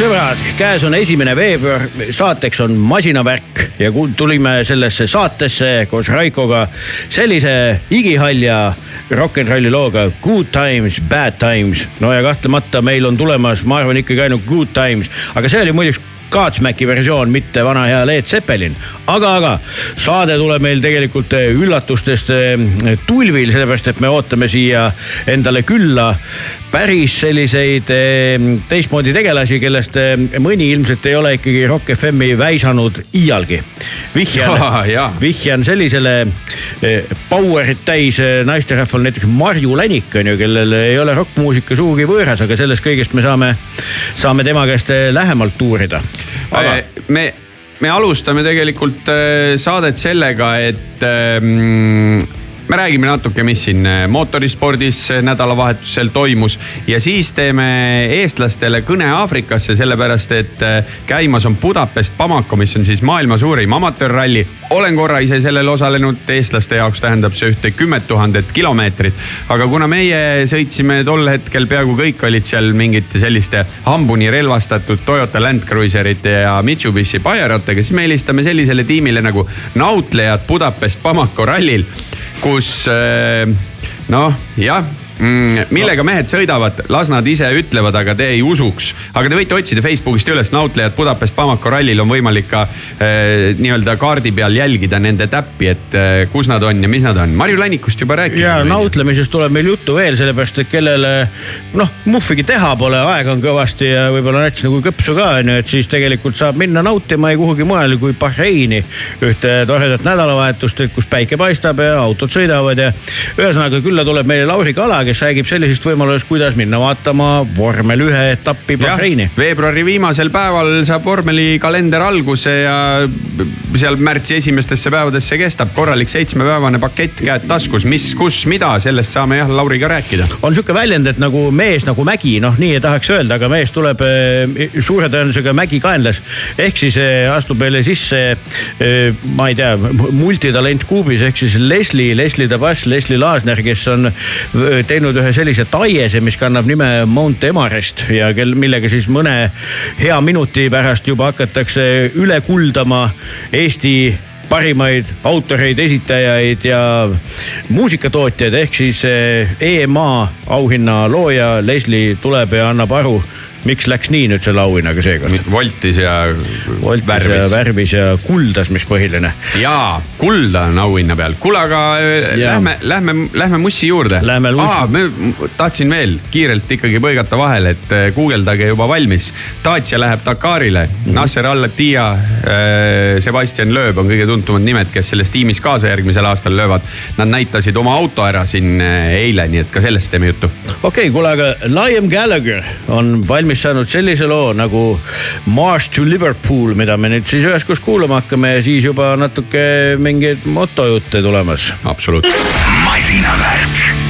sõbrad, käes on esimene veebruar, saateks on masinavärk ja tulime sellesse saatesse koos Raikoga sellise igihalja rock n rolli looga Good times, bad times. no ja kahtlemata meil on tulemas, ma arvan ikkagi ainult good times, aga see oli muideks Godsmacki versioon, mitte vana hea Led Zeppelin. Aga, aga saade tuleb meil tegelikult eh, üllatustest eh, tulvil, sellepärast et me ootame siia endale külla päris selliseid eh, teistmoodi tegelasi, kellest mõni ilmselt ei ole ikkagi Rock FM-i väisanud iialgi. vihjan vihjan sellisele power'it täis naisterahval näiteks Marju Länik on ju, kellel ei ole rokkmuusika sugugi võõras, aga sellest kõigest me saame, saame tema käest lähemalt uurida. aga me, me alustame tegelikult äh, saadet sellega, et ähm, me räägime natuke, mis siin äh, mootorispordis äh, nädalavahetusel toimus ja siis teeme eestlastele kõne Aafrikasse, sellepärast et äh, käimas on Budapest Bamako, mis on siis maailma suurim amatöörralli. olen korra ise sellel osalenud, eestlaste jaoks tähendab see ühte kümmet tuhandet kilomeetrit. aga kuna meie sõitsime tol hetkel, peaaegu kõik olid seal mingite selliste hambuni relvastatud Toyota Land Cruiserite ja Mitsubishi Pajerotega, siis me helistame sellisele tiimile nagu nautlejad Budapest Bamako rallil kus eh, noh, jah. Millega mehed sõidavad, las nad ise ütlevad, aga te ei usuks. aga te võite otsida Facebookist üles nautlejad Budapest Bamako rallil on võimalik ka äh, nii-öelda kaardi peal jälgida nende täppi, et äh, kus nad on ja mis nad on. Marju Lannikust juba rääkisime. ja nautlemisest tuleb meil juttu veel, sellepärast et kellele noh, muhvigi teha pole, aega on kõvasti ja võib-olla nats nagu kõpsu ka on ju, et siis tegelikult saab minna nautima ei kuhugi mujale kui Bahreini ühte toredat nädalavahetust, kus päike paistab ja autod sõidavad ja ühesõnaga külla tuleb meile Lauri Kala, kes räägib sellisest võimalusest, kuidas minna vaatama vormel ühe etappi Bahreini. veebruari viimasel päeval saab vormelikalender alguse ja seal märtsi esimestesse päevadesse kestab korralik seitsmepäevane pakett käed taskus, mis, kus, mida, sellest saame jah Lauriga rääkida. on sihuke väljend, et nagu mees nagu mägi, noh, nii ei tahaks öelda, aga mees tuleb eh, suure tõenäosusega mägi kaenlas. ehk siis eh, astub meile sisse, eh, ma ei tea, multitalent kuubis ehk siis Leslie, Leslie Tabas, Leslie Laasner, kes on teinud ühe sellise taiese, mis kannab nime Mount Emarest ja kel, millega siis mõne hea minuti pärast juba hakatakse üle kuldama Eesti parimaid autoreid, esitajaid ja muusikatootjaid. Ehk siis EMA auhinna looja Leslie tuleb ja annab aru miks läks nii nüüd selle auhinnaga seekord? voltis ja voltis värvis. ja värvis ja kuldas, mis põhiline. jaa, kulda on auhinna peal. kuule, aga äh, ja. lähme, lähme, lähme Mussi juurde. Lähme Mussi. tahtsin veel kiirelt ikkagi põigata vahele, et äh, guugeldage juba valmis. Dacia läheb Dakarile mm, -hmm. Nasser Al-Attiyah, äh, Sebastian Loeb on kõige tuntumad nimed, kes selles tiimis kaasa järgmisel aastal löövad. Nad näitasid oma auto ära siin eile, nii et ka sellest teeme juttu. okei okay,, kuule, aga Liam Gallagher on valmis valmis saanud sellise loo nagu March to Liverpool, mida me nüüd siis üheskoos kuulama hakkame ja siis juba natuke mingeid motojutte tulemas. absoluutselt. masinavärk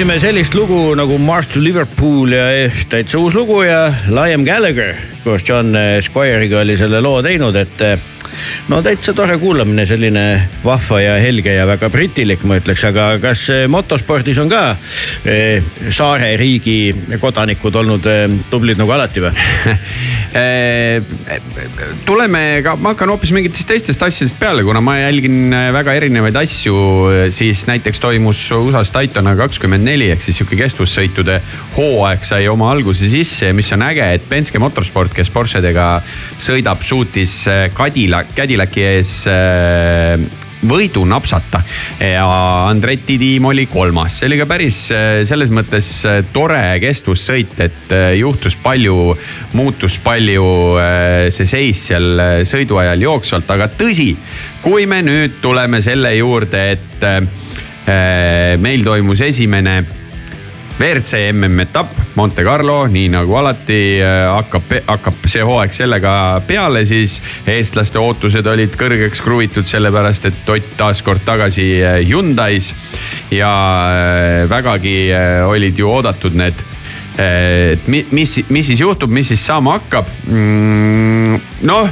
kuulasime sellist lugu nagu March to Liverpool ja eh, täitsa uus lugu ja Liam Gallagher koos John Squire'iga oli selle loo teinud, et eh, no täitsa tore kuulamine, selline vahva ja helge ja väga britilik, ma ütleks, aga kas eh, motospordis on ka eh, saareriigi kodanikud olnud eh, tublid nagu alati või tuleme ka, ma hakkan hoopis mingitest teistest asjadest peale, kuna ma jälgin väga erinevaid asju, siis näiteks toimus USA-s Daytona kakskümmend neli ehk siis sihuke kestvussõitude hooaeg sai oma alguse sisse, mis on äge, et Penske Motorsport, kes Porschedega sõidab, suutis Cadillac Cadillaci ees äh, võidu napsata. Ja Andretti tiim oli kolmas, see oli ka päris äh, selles mõttes äh, tore kestvussõit, et juhtus palju, muutus palju see seis seal sõidu ajal jooksvalt, aga tõsi, kui me nüüd tuleme selle juurde, et meil toimus esimene WRC MM-etapp Monte Carlo, nii nagu alati äh, hakkab, hakkab see hooaeg sellega peale, siis eestlaste ootused olid kõrgeks kruvitud, sellepärast et Ott taas kord tagasi äh, Hyundai's. ja äh, vägagi olid ju oodatud need et mis, mis siis juhtub, mis siis saama hakkab mm,. noh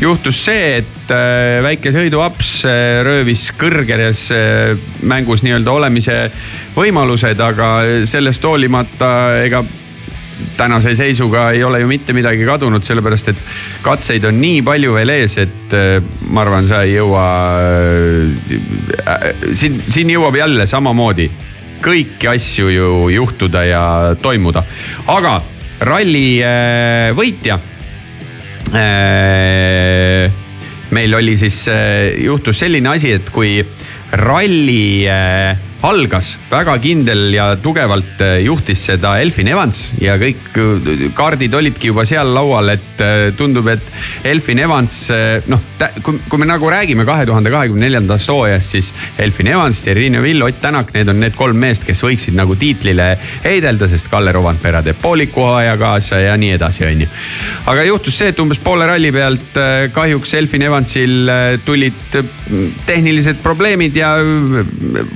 juhtus see, et äh, väike sõiduaps äh, röövis kõrgeres äh, mängus nii-öelda olemise võimalused, aga sellest hoolimata ega tänase seisuga ei ole ju mitte midagi kadunud, sellepärast et katseid on nii palju veel ees, et ma arvan, sa ei jõua. siin, siin jõuab jälle samamoodi kõiki asju ju juhtuda ja toimuda, aga ralli võitja meil oli siis, äh, juhtus selline asi, et kui ralli äh, algas, väga kindel ja tugevalt äh, juhtis seda Elfin Evans ja kõik äh, kaardid olidki juba seal laual, et äh, tundub, et Elfin Evans noh, kui, kui me nagu räägime kahe tuhande kahekümne neljandast hooajast, siis Elfin Evans, Thierry Neville, Ott Tänak, need on need kolm meest, kes võiksid nagu tiitlile heidelda, sest Kalle Rovanpera teeb pooliku hooaja kaasa ja nii edasi, on ju. aga juhtus see, et umbes poole ralli pealt kahjuks Elfin Evansil tulid tehnilised probleemid ja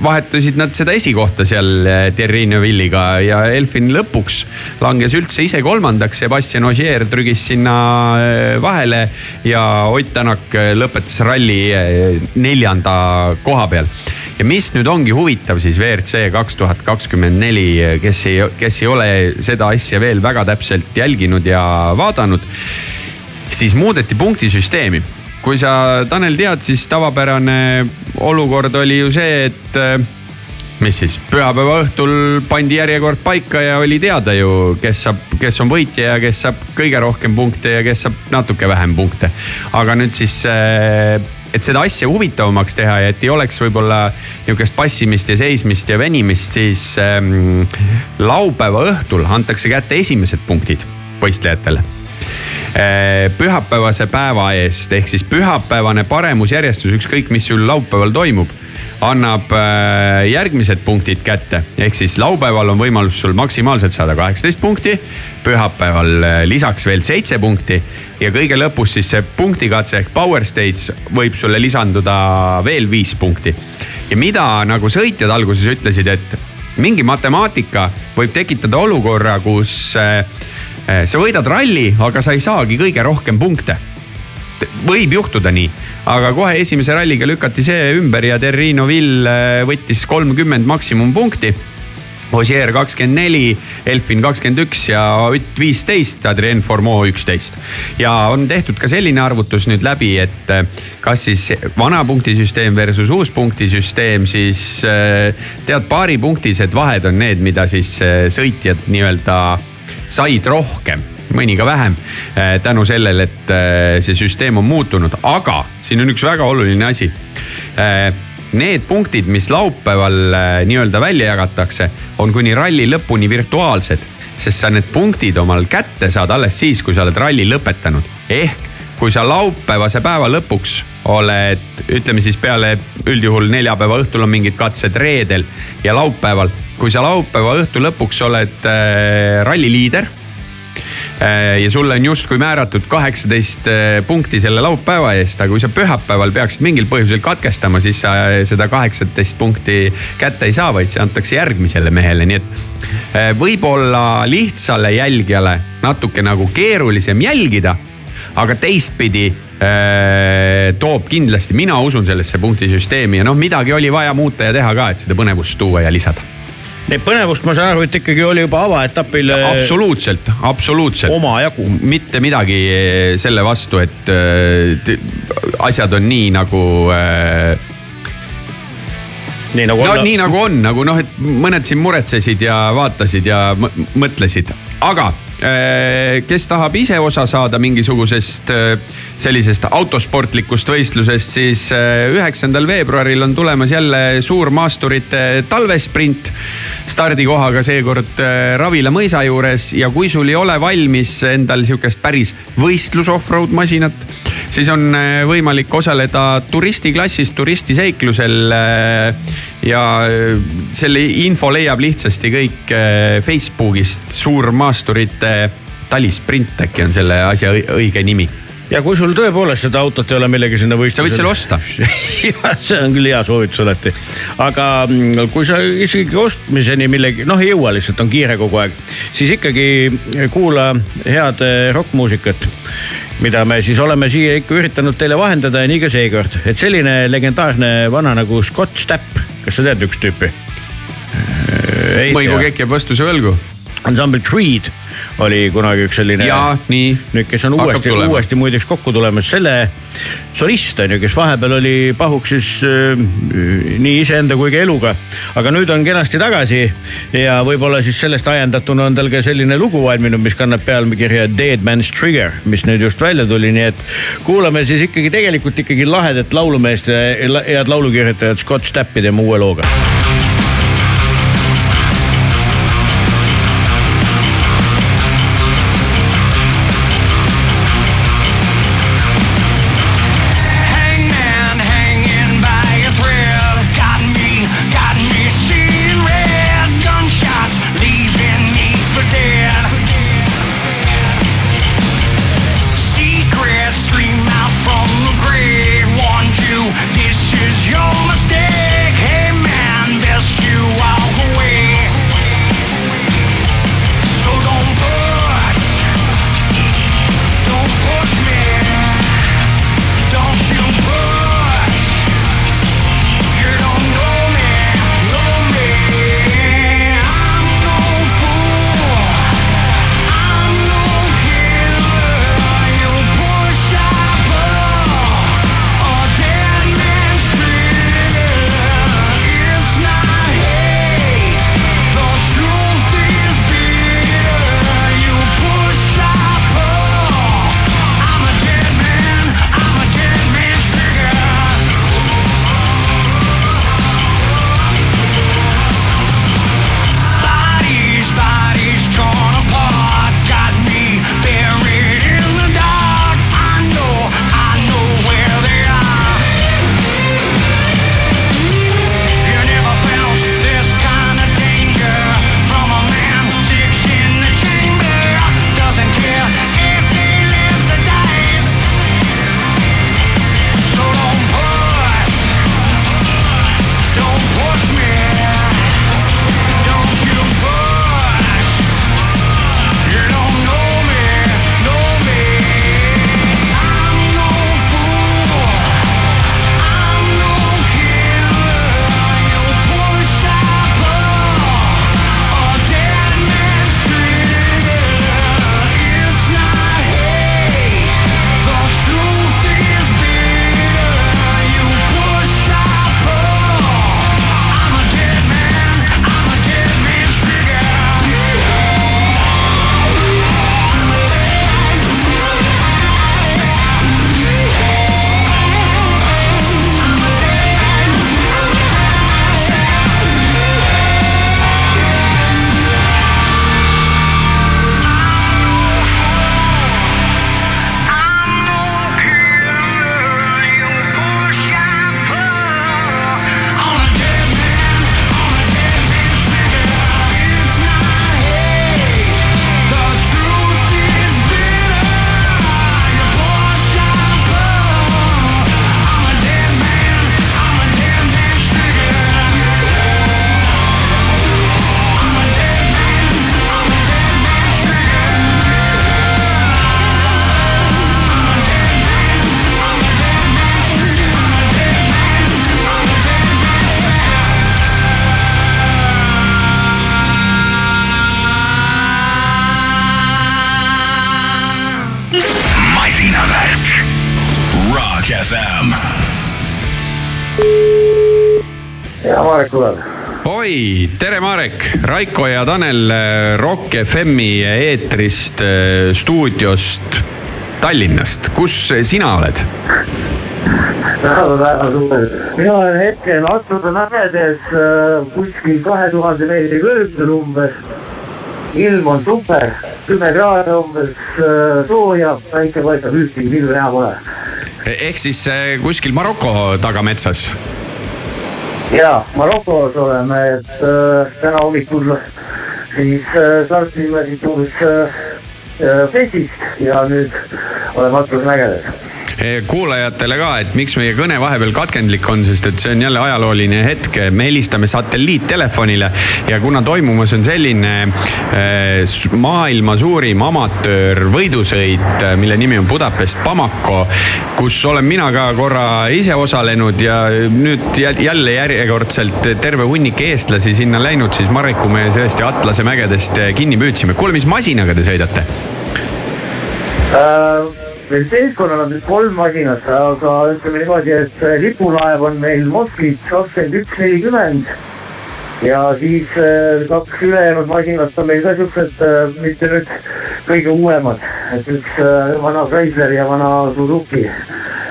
vahetusid võitsid nad seda esikohta seal eh, Thierry Neuville'iga ja Elfin lõpuks langes üldse ise kolmandaks. Sebastian Ogier trügis sinna eh, vahele ja Ott Tänak eh, lõpetas ralli neljanda koha peal ja mis nüüd ongi huvitav siis WRC kaks tuhat kakskümmend neli, kes ei, kes ei ole seda asja veel väga täpselt jälginud ja vaadanud, siis muudeti punktisüsteemi kui sa, Tanel, tead, siis tavapärane olukord oli ju see, et mis siis, pühapäeva õhtul pandi järjekord paika ja oli teada ju, kes saab, kes on võitja ja kes saab kõige rohkem punkte ja kes saab natuke vähem punkte. aga nüüd siis, eh, et seda asja huvitavamaks teha ja et ei oleks võib-olla nihukest passimist ja seismist ja venimist, siis ähm, laupäeva õhtul antakse kätte esimesed punktid võistlejatele eh, pühapäevase päeva eest ehk siis pühapäevane paremusjärjestus, ükskõik mis sul laupäeval toimub annab äh, järgmised punktid kätte. ehk siis laupäeval on võimalus sul maksimaalselt saada kaheksateist punkti, pühapäeval äh, lisaks veel seitse punkti ja kõige lõpus siis see punktikatse ehk power stage võib sulle lisanduda veel viis punkti. ja mida nagu sõitjad alguses ütlesid, et mingi matemaatika võib tekitada olukorra, kus äh, sa võidad ralli, aga sa ei saagi kõige rohkem punkte võib juhtuda nii, aga kohe esimese ralliga lükati see ümber ja Terrino Vill äh, võttis kolmkümmend maksimumpunkti. Ossier kakskümmend neli, Elfin kakskümmend üks ja Ott viisteist, Adrien Formeau üksteist. ja on tehtud ka selline arvutus nüüd läbi, et äh, kas siis vana punktisüsteem versus uus punktisüsteem, siis äh, tead, paaripunktised vahed on need, mida siis sõitjad nii-öelda said rohkem mõni ka vähem. Eh, tänu sellele, et eh, see süsteem on muutunud, aga siin on üks väga oluline asi. Eh, need punktid, mis laupäeval nii-öelda välja jagatakse, on kuni ralli lõpuni virtuaalsed, sest sa need punktid omal kätte saad alles siis, kui sa oled ralli lõpetanud. ehk kui sa laupäevase päeva lõpuks oled, ütleme siis peale üldjuhul neljapäeva õhtul on mingid katsed reedel ja laupäeval, kui sa laupäeva õhtu lõpuks oled äh, ralli liider ja sulle on justkui määratud kaheksateist äh, punkti selle laupäeva eest, aga kui sa pühapäeval peaksid mingil põhjusel katkestama, siis sa seda kaheksateist punkti kätte ei saa, vaid see antakse järgmisele mehele, nii et äh, võib-olla lihtsale jälgijale natuke nagu keerulisem jälgida, aga teistpidi toob kindlasti, mina usun sellesse punktisüsteemi ja noh, midagi oli vaja muuta ja teha ka, et seda põnevust tuua ja lisada Neid põnevust ma saan aru, et ikkagi oli juba avaetapil. absoluutselt, absoluutselt. omajagu. mitte midagi eh, selle vastu, et äh, asjad on nii nagu äh, nii nagu no, olla. nii nagu on, nagu noh, et mõned siin muretsesid ja vaatasid ja mõtlesid, aga Äh, kes tahab ise osa saada mingisugusest äh, sellisest autosportlikust võistlusest, siis äh, üheksandal veebruaril on tulemas jälle suur maasturite talvesprint. stardikohaga seekord Ravila mõisa juures ja kui sul ei ole valmis endal sihukest päris võistlus offroad masinat, siis on võimalik osaleda turistiklassis, turistiseiklusel ja äh, selle info leiab lihtsasti kõik äh, Facebookist, Suurmaasturite talisprint äkki on selle asja õige nimi ja kui sul tõepoolest seda autot ei ole millegi sinna võistlusele. sa võid selle osta see on küll hea soovitus alati. aga mm, kui sa isegi ostmiseni millegi, noh ei jõua lihtsalt, on kiire kogu aeg, siis ikkagi kuula head äh, rokkmuusikat mida me siis oleme siia ikka üritanud teile vahendada ja nii ka seekord, et selline legendaarne vana nagu Scott Stapp kas sa tead niisugust tüüpi? Mõigu Kekk jääb vastuse võlgu. ansambel Creed oli kunagi üks selline. jaa, nii. nüüd, kes on uuesti, uuesti muideks kokku tulemas, selle solist on ju, kes vahepeal oli pahuks siis äh, nii iseenda kui ka eluga. aga nüüd on kenasti tagasi ja võib-olla siis sellest ajendatuna on tal ka selline lugu valminud, mis kannab pealkirja Dead Man's Trigger, mis nüüd just välja tuli, nii et kuulame siis ikkagi tegelikult ikkagi lahedat laulumeest ja head laulukirjutajat Scott Stappi tema uue looga Tanel Rock FM-i eetrist, stuudiost Tallinnast, kus sina oled? mina olen hetkel Atsude mägedes äh, kuskil kahe tuhande meetri kõrgusel umbes. ilm on super, kümme kraadi umbes äh, sooja, päike paistab, ühtegi pilve näha pole. ehk siis äh, kuskil Maroko tagametsas? ja Marokos oleme, et äh, täna hommikul siis äh, startisime siit umbes äh, festist ja nüüd oleme Atsuse mägedes kuulajatele ka, et miks meie kõne vahepeal katkendlik on, sest et see on jälle ajalooline hetk, me helistame satelliittelefonile ja kuna toimumas on selline äh, maailma suurim amatöörvõidusõit, mille nimi on Budapest Bamako, kus olen mina ka korra ise osalenud ja nüüd jälle järjekordselt terve hunnik eestlasi sinna läinud, siis Marriku me tõesti Atlase mägedest kinni püüdsime. kuule, mis masinaga te sõidate uh...? Meil seltskonnal on kolm masinat, aga ütleme niimoodi, et lipulaev on meil Moskvitš kakskümmend üks nelikümmend. ja siis äh, kaks ülejäänud masinat on meil ka siuksed, äh, mitte nüüd kõige uuemad, et üks äh, vana Chrysler ja vana Suzuki.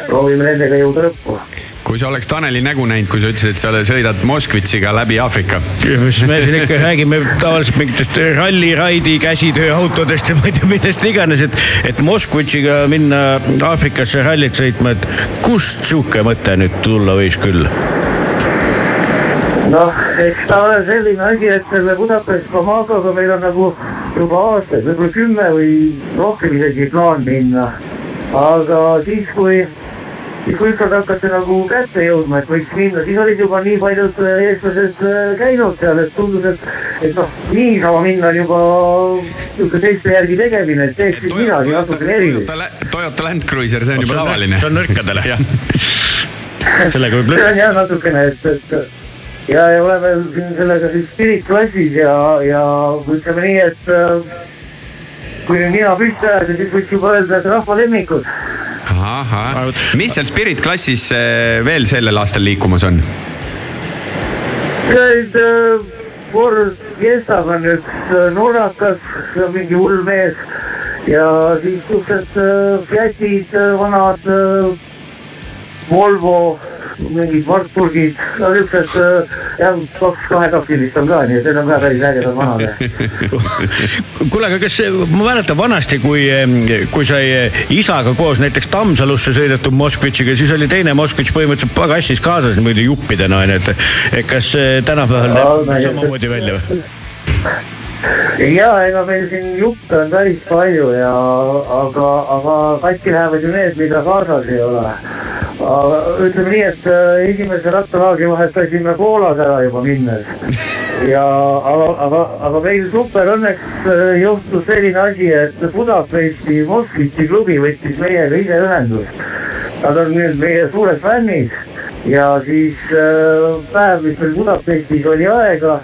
proovime nendega jõuda lõppu kui sa oleks Taneli nägu näinud, kui sa ütlesid, et sa sõidad Moskvitšiga läbi Aafrika. mis me siin ikka räägime tavaliselt mingitest ralliraidi käsitööautodest ja ma ei tea millest iganes, et, et Moskvitšiga minna Aafrikasse rallit sõitma, et kust sihuke mõte nüüd tulla võis küll? noh, eks ta ole selline asi, et selle Budapest Bamakoga meil on nagu juba aastaid, võib-olla kümme või rohkem isegi plaan minna. aga siis, kui siis kui ükskord hakati nagu kätte jõudma, et võiks minna, siis olid juba nii paljud äh, eestlased äh, käinud seal, et tundus, et, et noh, niisama minna on juba niisugune teiste järgi tegemine, et teeks siis midagi natukene erilist. Toyota Land Cruiser, see on juba tavaline. see on nõrkadele sellega võib. see on jah natukene, et, et ja, ja oleme siin sellega siis Spirit klassis ja, ja ütleme nii, et äh, kui nüüd nina püsti ajada, siis võiks juba öelda, et rahva lemmikud ahah, mis seal Spirit klassis eh, veel sellel aastal liikumas on? nüüd Ford Fiestaga on üks norrakas, mingi hull mees. Ja siis siuksed äh, Fiatid, äh, vanad Volvo mingid Wartburgid, no siuksed äh, jah, kaks kahekapsilist on ka, nii et need on ka päris ägedad vanad. kuule, aga kas, ma mäletan vanasti, kui, kui sai isaga koos näiteks Tammsalusse sõidetud Moskvitšiga, siis oli teine Moskvitš põhimõtteliselt pagassis kaasas niimoodi juppidena onju, et, kas tänapäeval näeb no, samamoodi välja või? ja ega meil siin jutte on päris palju ja, aga, aga katki lähevad ju need, mida kaasas ei ole ütleme nii, et äh, esimese rattalaagri vahetasime Poolas ära juba minnes. ja aga, aga, aga meil super õnneks äh, juhtus selline asi, et Budapesti Moskvitši klubi võttis meiega ise ühendust. Nad on nüüd meie suured fännid ja siis äh, päev, mis meil Budapestis oli aega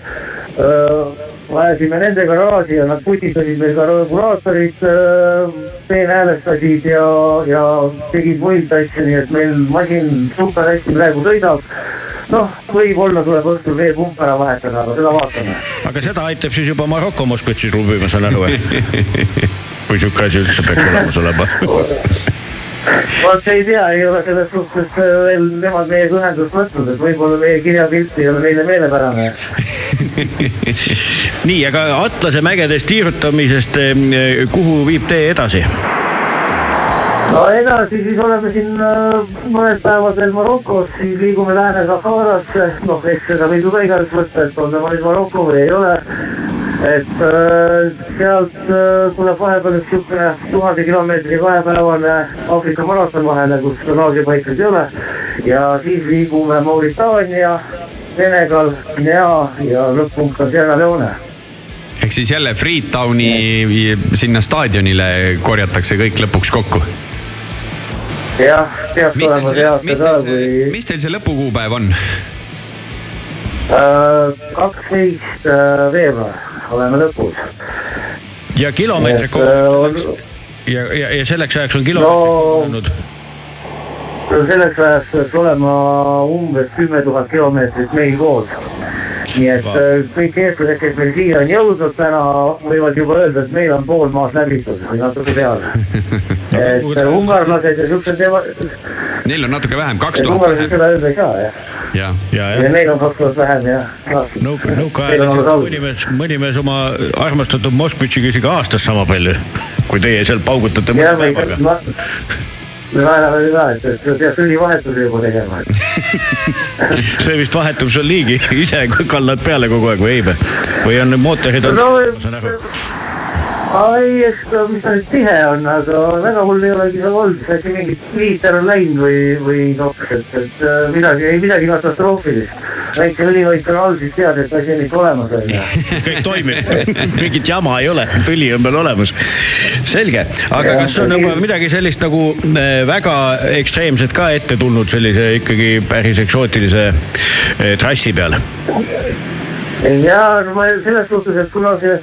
äh, ajasime nendega raasi ja nad putitasid meil ka regulaatorid äh,, peenhäälestasid ja, ja tegid muid asju, nii et meil masin super hästi praegu sõidab noh, võib-olla tuleb õhtul veel pump ära vahetada, aga seda vaatame. aga seda aitab siis juba Maroko Moskvitši klubi, ma saan aru kui sihuke asi üldse peaks olemas olema vot ei tea, ei ole selles suhtes äh, nemad meiega ühendust võtnud, et võib-olla meie kirjapilt ei ole neile meelepärane. Nii, aga Atlase mägedes tiirutamisest, äh, kuhu viib tee edasi? no edasi siis oleme siin äh, mõned päevad veel Marokos, siis liigume Lääne-Saharasse, noh, eks seda võib ju ka igaüks võtta, et on tema nüüd Maroko või ei ole et äh, sealt äh, tuleb vahepeal üks niisugune tuhande kilomeetri kahepäevane Aafrika maraton vahele, kus tonaažipaikasid ei ole. ja siis liigume Mauritaania, Senegal, Guinea ja lõpp-punkt on Sierra Leone ehk siis jälle Freetowni sinna staadionile korjatakse kõik lõpuks kokku? jah, peaks olema see aasta ka, kui. mis teil see lõpukuupäev on? Äh, kaksteist veebruar oleme lõpus. ja kilomeetrid kokku äh, ja, ja, ja selleks ajaks on kilomeetrid no, olnud? selleks ajaks peaks olema umbes kümme tuhat kilomeetrit meil koos nii et äh, kõik eestlased, kes meil siia on jõudnud täna, võivad juba öelda, et meil on pool maad läbitud või natuke peale. et äh, ungarlased ja siuksed teevad. Neil on natuke vähem, kaks tuhat ungarlased seda öelda ei saa jah. Ja, ja, ja. ja neil on kaks tuhat vähem jah. nõukaajal mõni mees, mõni mees oma armastatud Moskvitšiga isegi aastas sama palju, kui teie seal paugutate mõne päevaga me vaatame ka, et, pead õlivahetuse juba tegema see vist vahetub sul niigi ise, kui kallad peale kogu aeg või ei või? või on mootorid on no,, ma saan aru ei, eks ta, mis ta nüüd tihe on, aga väga hull ei olegi seal olnud, äkki mingi liiter on läinud või, või noh, et, et midagi, ei midagi katastroofilist. väike õlihoid on all, siis tead, et asi on ikka olemas on ju. kõik toimib mingit jama ei ole, õli on veel olemas. selge, aga ja, kas on juba midagi sellist nagu äh, väga ekstreemset ka ette tulnud sellise ikkagi päris eksootilise äh, trassi peal? Ja no ma selles suhtes, et kuna see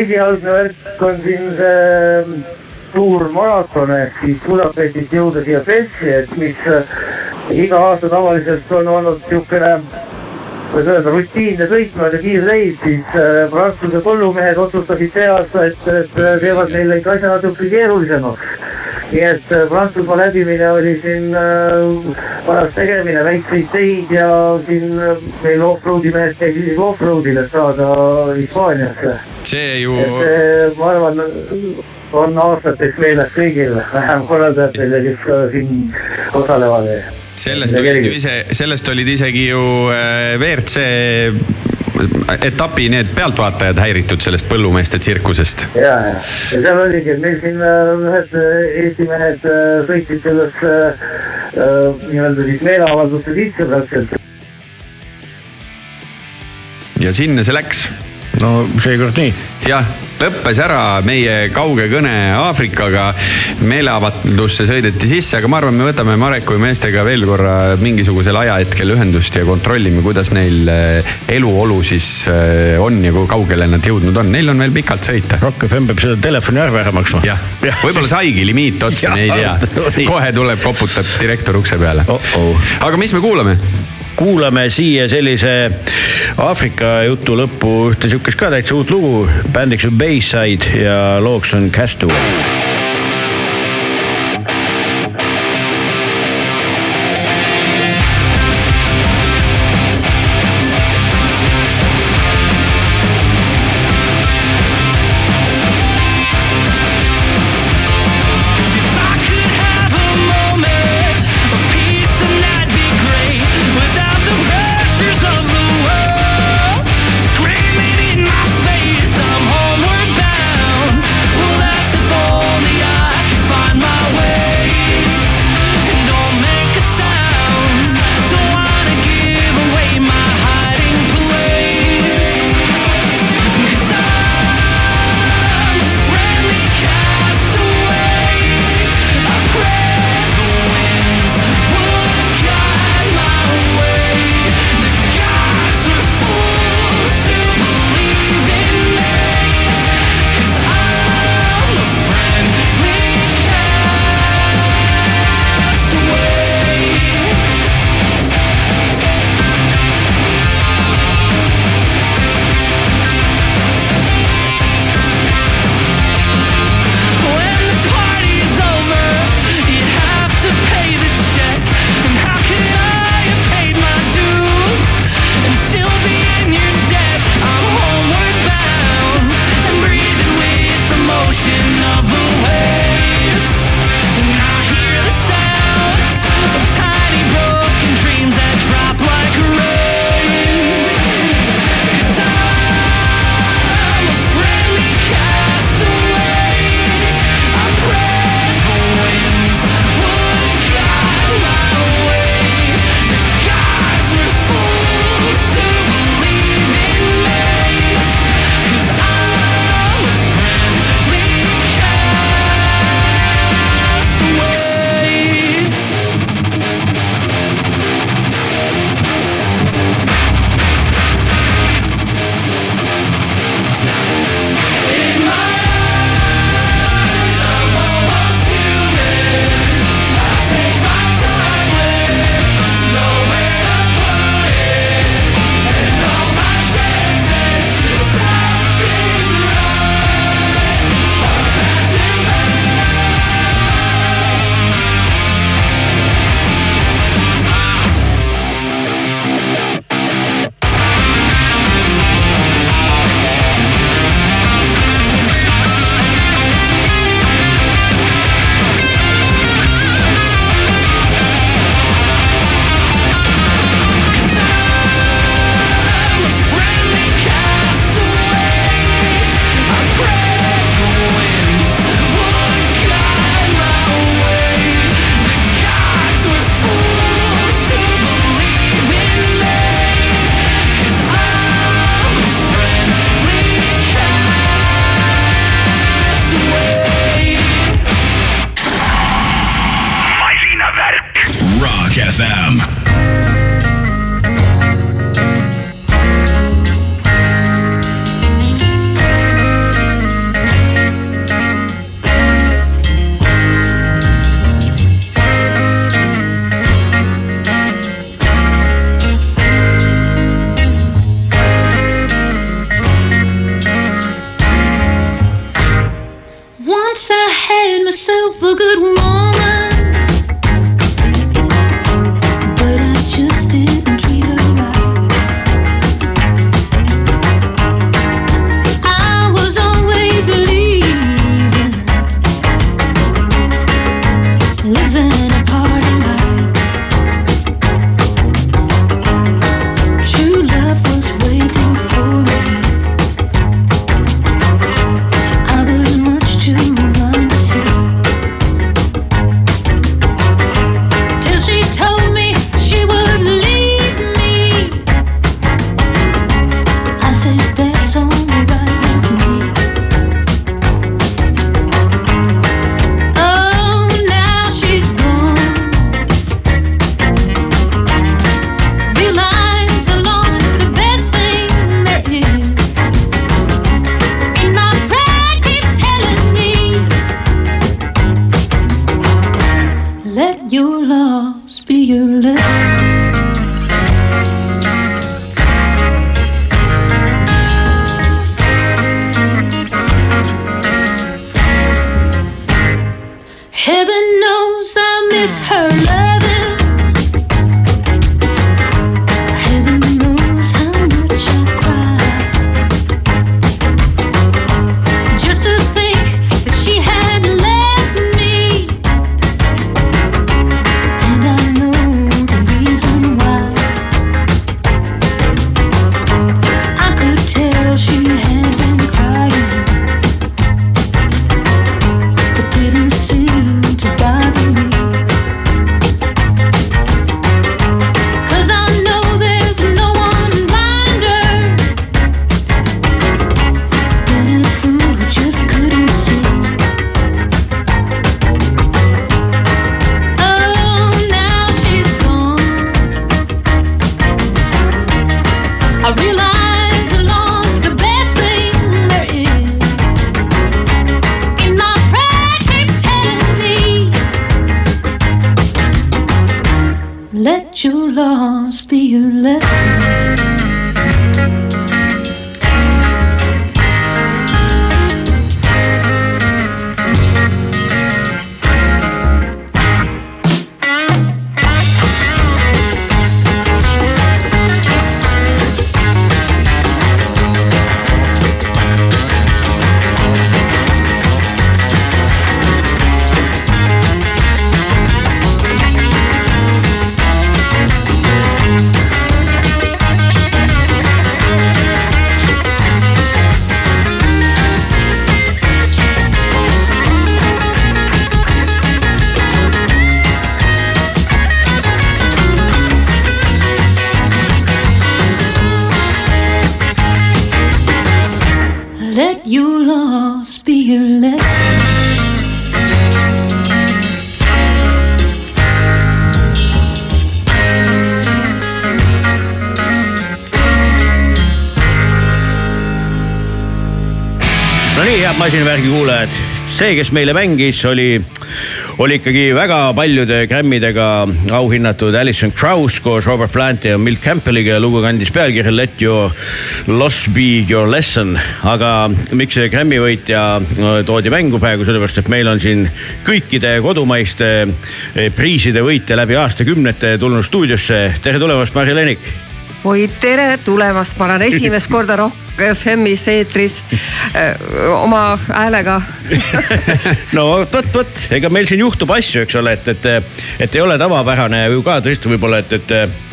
esialgne värk on siin see suur maraton ehk siis Budapestist jõuda siia Pessi, et mis äh, iga aasta tavaliselt on olnud niisugune kuidas öelda, rutiinne sõit mööda kiirreis, siis äh, Prantsuse põllumehed otsustasid see aasta, et teevad neile ikka asja natuke keerulisemaks nii et äh, Prantsusmaa läbimine oli siin äh, paras tegemine, väikseid teid ja siin äh, meil off-road'i mehed käisid isegi off-road'il, et saada Hispaaniasse. see ju. et ma arvan, on aastateks meeles kõigil, vähem korraldajatel ja kes ka siin osalevad sellest olid ju ise, sellest olid isegi ju WRC etapi need pealtvaatajad häiritud sellest põllumeeste tsirkusest. ja, ja, ja seal oligi, et meil siin äh, ühed äh, Eesti mehed äh, sõitsid sellesse nii-öelda siis meeleavalduste sisse praktiliselt. ja sinna see läks. No seekord nii. jah lõppes ära meie kauge kõne Aafrikaga. meeleavaldusse sõideti sisse, aga ma arvan, me võtame Mareku meestega veel korra mingisugusel ajahetkel ühendust ja kontrollime, kuidas neil eh, eluolu siis eh, on ja kui kaugele nad jõudnud on. Neil on veel pikalt sõita. Rock FM peab seda telefoniarve ära maksma. jah ja., võib-olla saigi limiit otsa, me ei tea. kohe tuleb, koputab direktor ukse peale oh. -oh. aga mis me kuulame? Kuulame siia sellise Aafrika jutu lõppu ühte sihukest ka täitsa uut lugu. bändiks on Bayside ja looks on Castaway. Nii, head masinavärgi kuulajad, see, kes meile mängis, oli, oli ikkagi väga paljude Grammidega auhinnatud Alison Krauss koos Robert Planti ja Milt Campbelliga lugu kandis pealkirja Let your loss be your lesson. aga miks see Grammy võitja toodi mängu praegu, sellepärast et meil on siin kõikide kodumaiste eh, priiside võitja läbi aastakümnete tulnud stuudiosse. tere tulemast, Mari Lenik oi, tere tulemast, ma olen esimest korda Rock FM-is eetris öö, oma häälega. No vot, vot, vot, ega meil siin juhtub asju, eks ole, et, et, et ei ole tavapärane ju ka tõesti võib-olla, et, et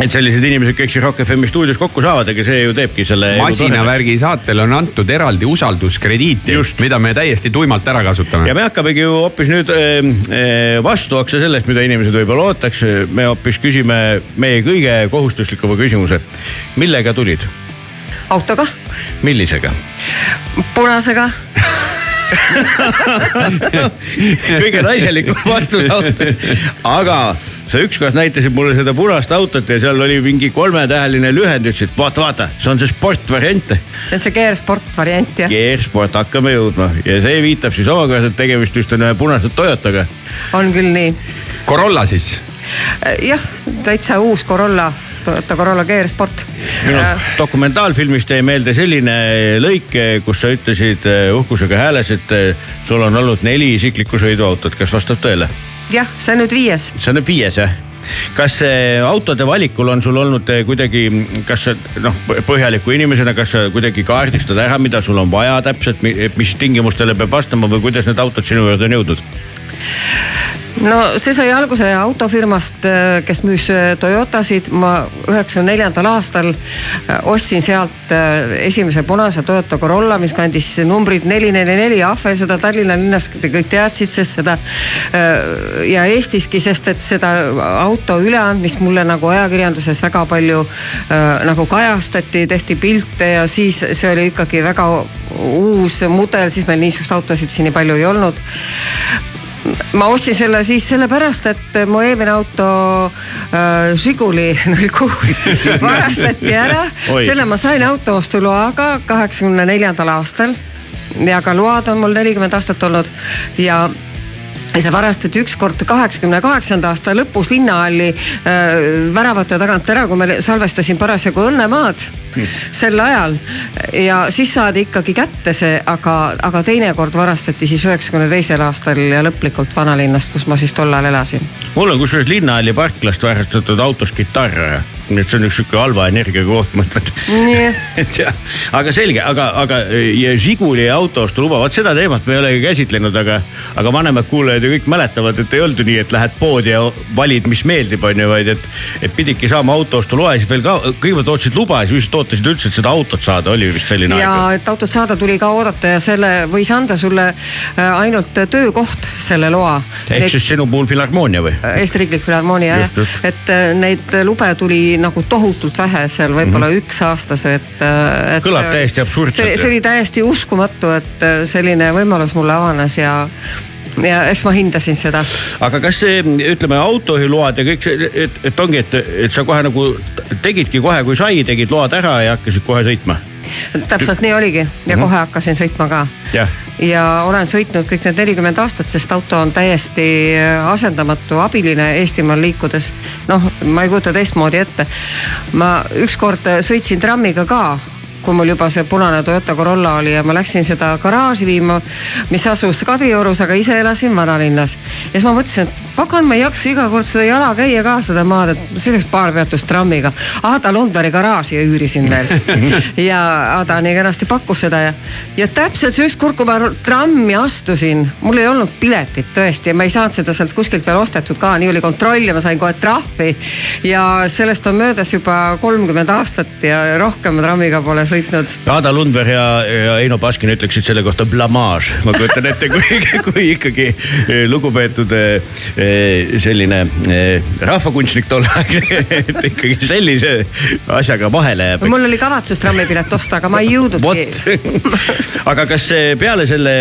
et sellised inimesed kõik siin Rock FM stuudios kokku saavad, ega see ju teebki selle. masinavärgi saatele on antud eraldi usalduskrediiti, mida me täiesti tuimalt ära kasutame. ja me hakkamegi ju hoopis nüüd äh, vastuoksa sellest, mida inimesed võib-olla ootaks. me hoopis küsime meie kõige kohustuslikuma küsimuse. millega tulid? autoga, millisega? punasega kõige naiselikum vastus auto. aga sa ükskord näitasid mulle seda punast autot ja seal oli mingi kolmetäheline lühend, ütlesid vaata, vaata, see on see sportvariant. see on see G-sport variant jah. G-sport, hakkame jõudma ja see viitab siis omakorda, et tegemist just on ühe punase Toyotaga. on küll nii. Corolla siis jah, täitsa uus Corolla, Toyota Corolla GR Sport. minu dokumentaalfilmist jäi meelde selline lõik, kus sa ütlesid eh, uhkusega hääles, et sul on olnud neli isiklikku sõiduautot, kas vastab tõele? jah, see on nüüd viies. see on nüüd viies jah? kas eh, autode valikul on sul olnud kuidagi, kas noh, põhjaliku inimesena, kas sa kuidagi kaardistad ära, mida sul on vaja täpselt, mis tingimustele peab vastama või kuidas need autod sinu juurde on jõudnud? No see sai alguse autofirmast, kes müüs äh, Toyotasid. ma üheksakümne neljandal aastal äh, ostsin sealt äh, esimese punase Toyota Corolla, mis kandis numbrit neli, neli, neli. ahvel seda Tallinna linnas kõik teadsid, sest seda äh, ja Eestiski, sest et seda auto üleandmist mulle nagu ajakirjanduses väga palju äh, nagu kajastati, tehti pilte ja siis see oli ikkagi väga uus mudel, siis meil niisugust autosid siin nii palju ei olnud ma ostsin selle siis sellepärast, et mu eelmine auto äh, Žiguli null kuus varastati ära. Selle ma sain autoostuloaga kaheksakümne neljandal aastal. Ja ka load on mul nelikümmend aastat olnud. Ja ja see varastati ükskord kaheksakümne kaheksanda aasta lõpus linnahalli äh, väravate tagant ära, kui ma salvestasin parasjagu Õnnemaad sel ajal ja siis saadi ikkagi kätte see, aga, aga teinekord varastati siis üheksakümne teisel aastal ja lõplikult vanalinnast, kus ma siis tol ajal elasin. mul on kusjuures linnahalli parklast varastatud autos kitarr nii et see on üks sihuke halva energiaga koht, ma ütlen. et jah, aga selge, aga, aga ja Žiguli autoostu luba, vot seda teemat me ei olegi käsitlenud, aga, aga vanemad kuulajad ju kõik mäletavad, et ei olnud ju nii, et lähed poodi ja valid, mis meeldib, on ju, vaid et, et pididki saama autoostu loa ja siis veel ka kõigepealt ootasid luba ja siis ootasid üldse, et seda autot saada, oli vist selline ja aeg. et autot saada tuli ka oodata ja selle võis anda sulle äh, ainult töökoht, selle loa. ehk siis sinu puhul Filharmoonia või? Eesti Riiklik Filharmoonia jah et äh, neid lube tuli nagu tohutult vähe seal võib-olla mm -hmm. üks aastas, et, äh, et. Kõlab täiesti absurdselt, see, see oli täiesti uskumatu, et äh, selline võimalus mulle avanes ja, ja eks ma hindasin seda. aga kas see, ütleme autojuhiload ja kõik see, et, et ongi, et, et sa kohe nagu tegidki kohe, kui sai, tegid load ära ja hakkasid kohe sõitma? täpselt nii oligi ja mm -hmm. kohe hakkasin sõitma ka jah, ja olen sõitnud kõik need nelikümmend aastat, sest auto on täiesti asendamatu abiline Eestimaal liikudes. noh, ma ei kujuta teistmoodi ette. ma ükskord sõitsin trammiga ka kui mul juba see punane Toyota Corolla oli ja ma läksin seda garaaži viima, mis asus Kadriorus, aga ise elasin vanalinnas. ja siis ma mõtlesin, et pagan, ma ei jaksa iga kord seda jala käia ka seda maad, et sõidaks paar peatust trammiga. Ada Lundari garaaži üürisin veel ja Ada nii kenasti pakkus seda ja, ja täpselt see ükskord, kui ma trammi astusin, mul ei olnud piletit tõesti ja ma ei saanud seda sealt kuskilt veel ostetud ka, nii oli kontroll ja ma sain kohe trahvi. ja sellest on möödas juba kolmkümmend aastat ja rohkem ma trammiga pole sõitnud. Ada Lundberg ja, ja Eino Baskin ütleksid selle kohta blamaaž. ma kujutan ette, kui, kui ikkagi eh, lugupeetud eh, eh, selline rahvakunstnik tol ajal, et ikkagi sellise asjaga vahele jääb. mul oli kavatsus trammipilet osta, aga ma ei jõudnudki. aga kas peale selle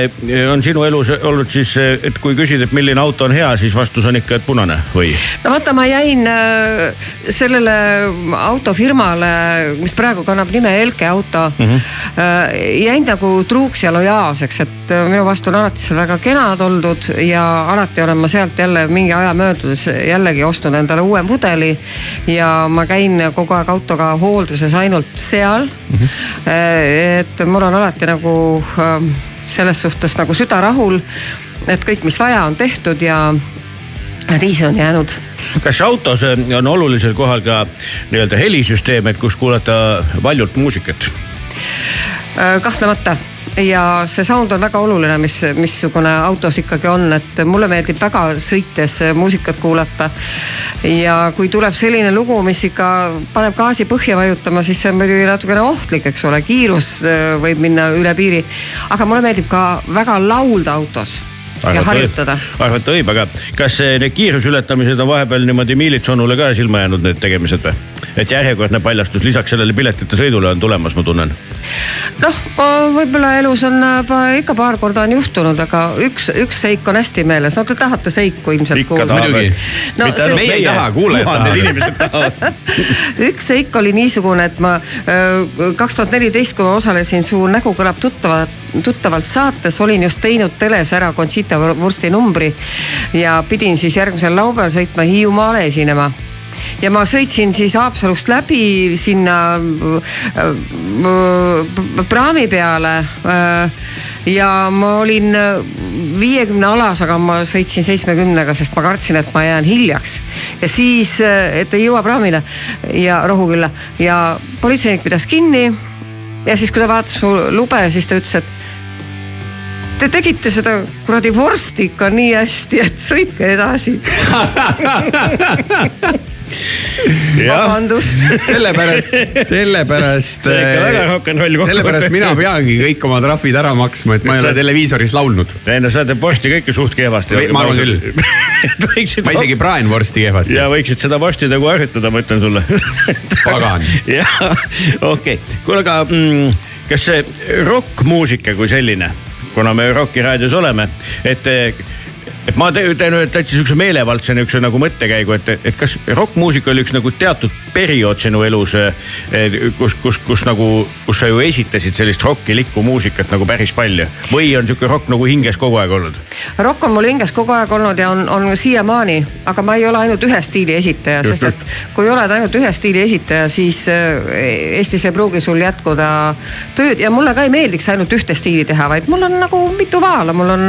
on sinu elus olnud siis, et kui küsid, et milline auto on hea, siis vastus on ikka, et punane või? no vaata, ma jäin sellele autofirmale, mis praegu kannab nime Elke auto mm, -hmm. jäin nagu truuks ja lojaalseks, et äh, minu vastu on alati seal väga kenad oldud ja alati olen ma sealt jälle mingi aja möödudes jällegi ostnud endale uue mudeli. ja ma käin kogu aeg autoga hoolduses ainult seal mm. -hmm. et mul on alati nagu selles suhtes nagu süda rahul, et kõik, mis vaja, on tehtud ja nii see on jäänud kas autos eh, on olulisel kohal ka nii-öelda helisüsteem, et kus kuulata valjult muusikat? Äh, kahtlemata ja see sound on väga oluline, mis, missugune autos ikkagi on, et mulle meeldib väga sõites muusikat kuulata. ja kui tuleb selline lugu, mis ikka paneb gaasi põhja vajutama, siis see on muidugi natukene ohtlik, eks ole, kiirus äh, võib minna üle piiri. aga mulle meeldib ka väga laulda autos ja harjutada. arvata võib, aga kas eh, need kiiruseületamised on vahepeal niimoodi miilitsonule ka silma jäänud, need tegemised või? et järjekordne paljastus lisaks sellele piletite sõidule on tulemas, ma tunnen. noh, võib-olla elus on äh, pa- ikka paar korda on juhtunud, aga üks, üks seik on hästi meeles, no te tahate seiku ilmselt kuulda. muidugi. no Mitte ainult meie ei taha, kuulajad tahavad. inimesed tahavad. üks seik oli niisugune, et ma kaks tuhat neliteist, kui ma osalesin Su nägu kõlab tuttavalt tuttavalt saates, olin just teinud teles ära Conchita Wursti numbri ja pidin siis järgmisel laupäeval sõitma Hiiumaale esinema ja ma sõitsin siis Haapsalust läbi sinna äh, äh, praami peale äh, ja ma olin viiekümne alas, aga ma sõitsin seitsmekümnega, sest ma kartsin, et ma jään hiljaks. ja siis, et ei jõua praamile ja Rohukülla ja politseinik pidas kinni. Ja siis, kui ta vaatas mu lube, siis ta ütles, et Te tegite seda kuradi vorsti ikka nii hästi, et sõitke edasi vabandust. sellepärast, sellepärast. ikka väga rock n roll kokku. sellepärast mina peangi kõik oma trahvid ära maksma, et ma ei ole televiisoris laulnud. ei no sa teed vorsti kõike suht kehvasti. ma arvan küll. ma isegi praen vorsti kehvasti. ja võiksid seda vorsti nagu harjutada, ma ütlen sulle pagan. jah, okei okay., kuule aga mm, kas see rokkmuusika kui selline, kuna me Rocki raadios oleme, et et ma teen nüüd täitsa sihukese meelevaldse nihukese nagu mõttekäigu, et, et kas rokkmuusika oli üks nagu teatud periood sinu elus, kus, kus, kus nagu, kus sa ju esitasid sellist rokkilikku muusikat nagu päris palju või on sihuke rokk nagu hinges kogu aeg olnud? rokk on mul hinges kogu aeg olnud ja on, on siiamaani, aga ma ei ole ainult ühe stiili esitaja, sest et kui oled ainult ühe stiili esitaja, siis Eestis ei pruugi sul jätkuda tööd ja mulle ka ei meeldiks ainult ühte stiili teha, vaid mul on nagu mitu vaala, mul on,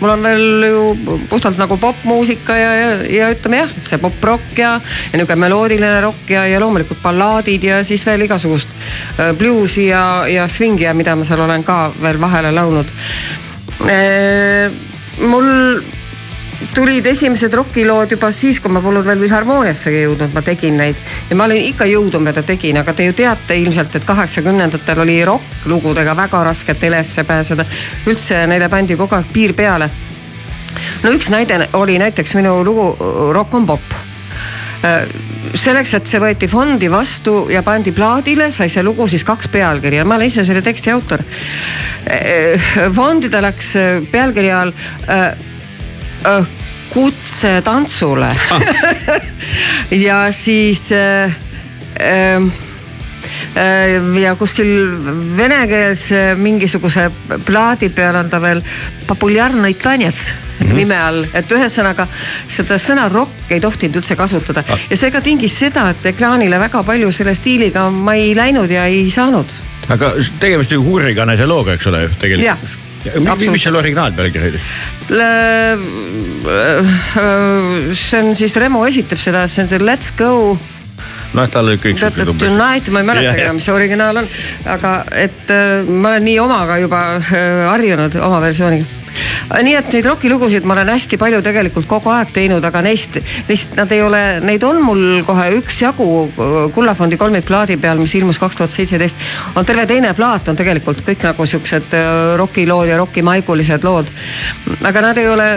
mul on veel ju puhtalt nagu popmuusika ja, ja, ja ütleme jah, see poprokk ja, ja nihuke meloodiline rokk ja, ja loomulikult ballaadid ja siis veel igasugust bluusi ja, ja swingi ja mida ma seal olen ka veel vahele laulnud. mul tulid esimesed rokilood juba siis, kui ma polnud veel Filharmooniassegi jõudnud, ma tegin neid ja ma olin ikka jõudumööda tegin, aga te ju teate ilmselt, et kaheksakümnendatel oli rokk-lugudega väga raske telesse pääseda. üldse neile pandi kogu aeg piir peale no üks näide oli näiteks minu lugu Rock on pop. Selleks, et see võeti fondi vastu ja pandi plaadile, sai see lugu siis kaks pealkirja, ma olen ise selle teksti autor. fondi ta läks pealkirja all kutse tantsule ja siis ja kuskil venekeelse mingisuguse plaadi peal on ta veel populaarne tanjets mm -hmm. nime all, et ühesõnaga seda sõna rock ei tohtinud üldse kasutada ah. ja see ka tingis seda, et ekraanile väga palju selle stiiliga ma ei läinud ja ei saanud. aga tegemist ju hurrikanese looga, eks ole ju tegelikult mis selle originaalpealkiri oli? see on siis Remo esitab seda, see on see Let's go noh, tal oli kõik siuksed umbes. Tonight, ma ei mäletagi enam, mis see originaal on, aga et äh, ma olen nii omaga juba äh, harjunud, oma versiooniga nii et neid rokilugusid ma olen hästi palju tegelikult kogu aeg teinud, aga neist, neist nad ei ole, neid on mul kohe üksjagu Kullafondi kolmikplaadi peal, mis ilmus kaks tuhat seitseteist. on terve teine plaat on tegelikult kõik nagu siuksed äh, rokilood ja rokimaigulised lood. aga nad ei ole,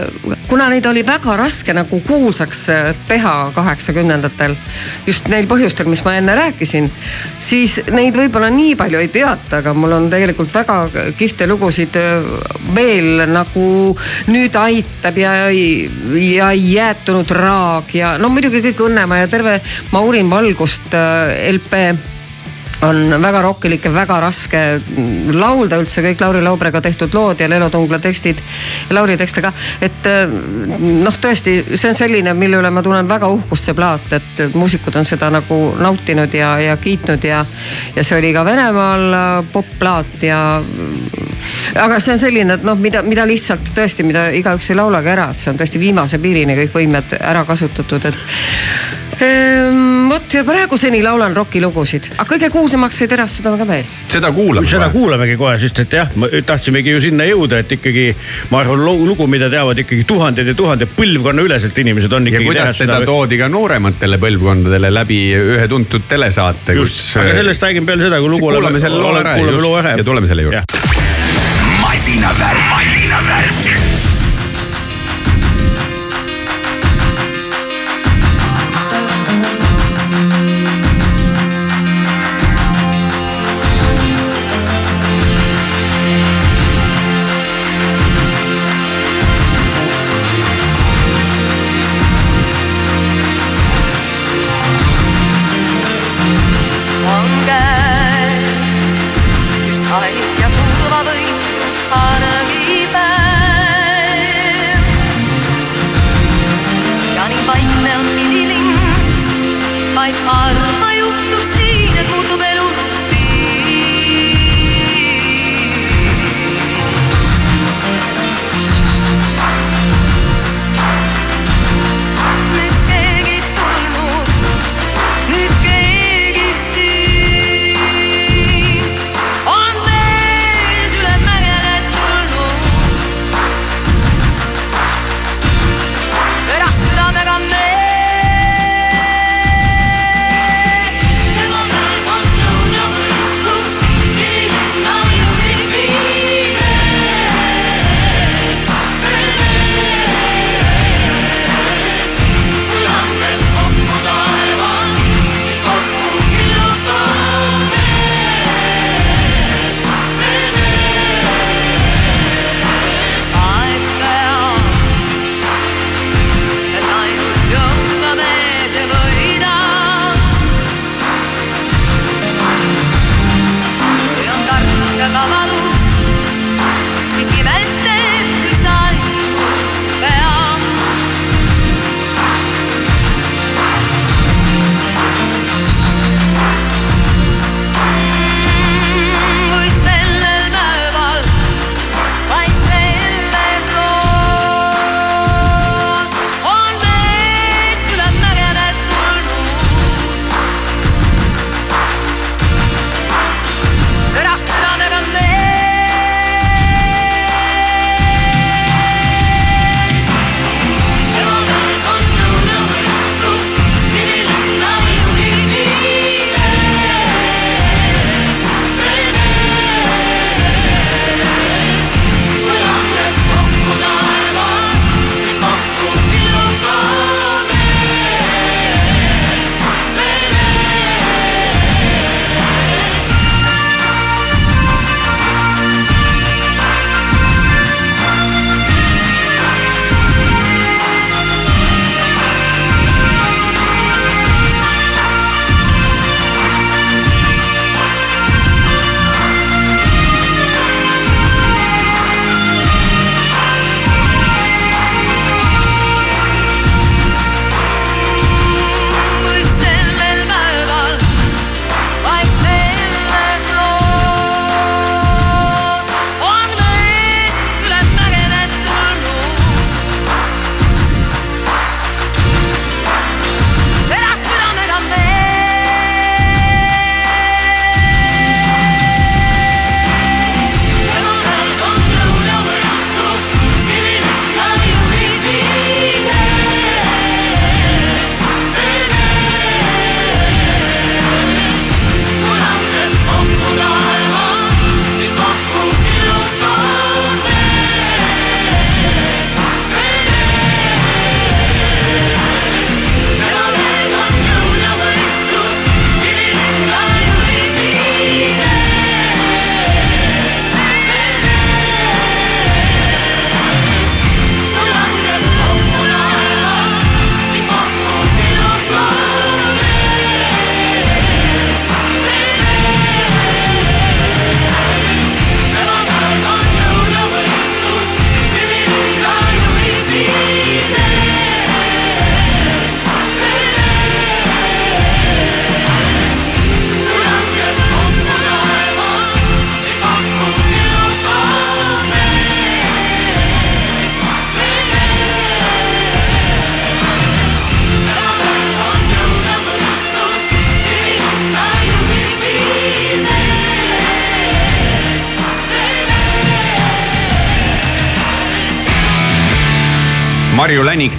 kuna neid oli väga raske nagu kuulsaks äh, teha kaheksakümnendatel, just neil põhjustel, mis ma enne rääkisin, siis neid võib-olla nii palju ei teata, aga mul on tegelikult väga kihvte lugusid äh, veel nagu nüüd aitab ja, ja jäätunud raag ja no muidugi kõik Õnnemaa ja terve Maurin Valgust äh, LP on väga rokkilik ja väga raske laulda üldse, kõik Lauri Laubrega tehtud lood ja Lelo Tungla tekstid ja Lauri tekste ka. et noh, tõesti, see on selline, mille üle ma tunnen väga uhkust, see plaat, et muusikud on seda nagu nautinud ja, ja kiitnud ja, ja see oli ka Venemaal popplaat ja. aga see on selline, et noh, mida, mida lihtsalt tõesti, mida igaüks ei laulagi ära, et see on tõesti viimase piirini kõik võimed ära kasutatud, et vot ja praeguseni laulan rokilugusid, aga kõige kuulsamaks sai Terast südamega mees. seda kuulame. seda kuulamegi kohe, sest et jah, tahtsimegi ju sinna jõuda, et ikkagi ma arvan, lugu, mida teavad ikkagi tuhanded ja tuhanded põlvkonnaüleselt inimesed on ikkagi. ja kuidas seda südame... toodi ka noorematele põlvkondadele läbi ühe tuntud telesaate, kus. aga sellest räägime peale seda, kui lugu. kuulame selle loo ära ja, ja tuleme selle juurde. masinavärk, masinavärk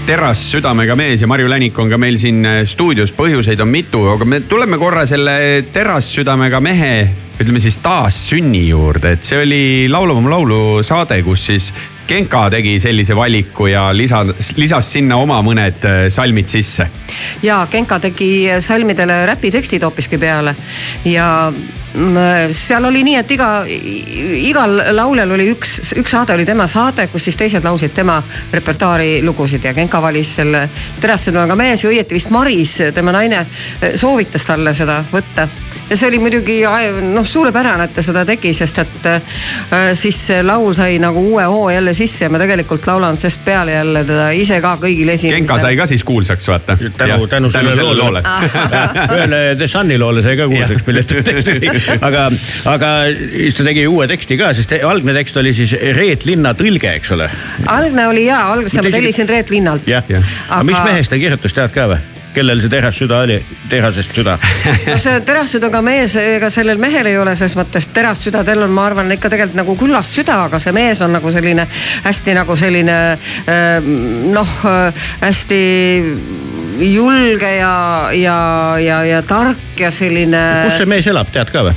teras südamega mees ja Marju Länik on ka meil siin äh, stuudios, põhjuseid on mitu, aga me tuleme korra selle teras südamega mehe ütleme siis taassünni juurde, et see oli Laulame laulu saade, kus siis Genka tegi sellise valiku ja lisas, lisas sinna oma mõned äh, salmid sisse. ja Genka tegi salmidele räpitekstid hoopiski peale. Ja seal oli nii, et iga, igal lauljal oli üks, üks saade oli tema saade, kus siis teised laulsid tema repertuaari lugusid ja Genka valis selle terassõnuga mees ja õieti vist Maris, tema naine, soovitas talle seda võtta. Ja see oli muidugi noh, suurepärane, et ta seda tegi, sest et äh, siis see laul sai nagu uue hoo jälle sisse ja ma tegelikult laulan sest peale jälle teda ise ka kõigil esimesel. Genka sai ka siis kuulsaks, vaata. tänu, tänu sellele loole. ühele The Sunni loole sai ka kuulsaks, tegi. aga, aga siis ta tegi uue teksti ka, sest algne tekst oli siis Reet Linna tõlge, eks ole. algne oli jaa, alguses ma tellisin Reet Linnalt. jah, aga mis mehest ta kirjutas, tead ka või? Kellel see terassüda oli, terasest süda? no see terassüdaga mees, ega sellel mehel ei ole selles mõttes terassüdadel on, ma arvan, ikka tegelikult nagu küllast süda, aga see mees on nagu selline hästi nagu selline noh, hästi julge ja, ja, ja, ja tark ja selline. kus see mees elab, tead ka või?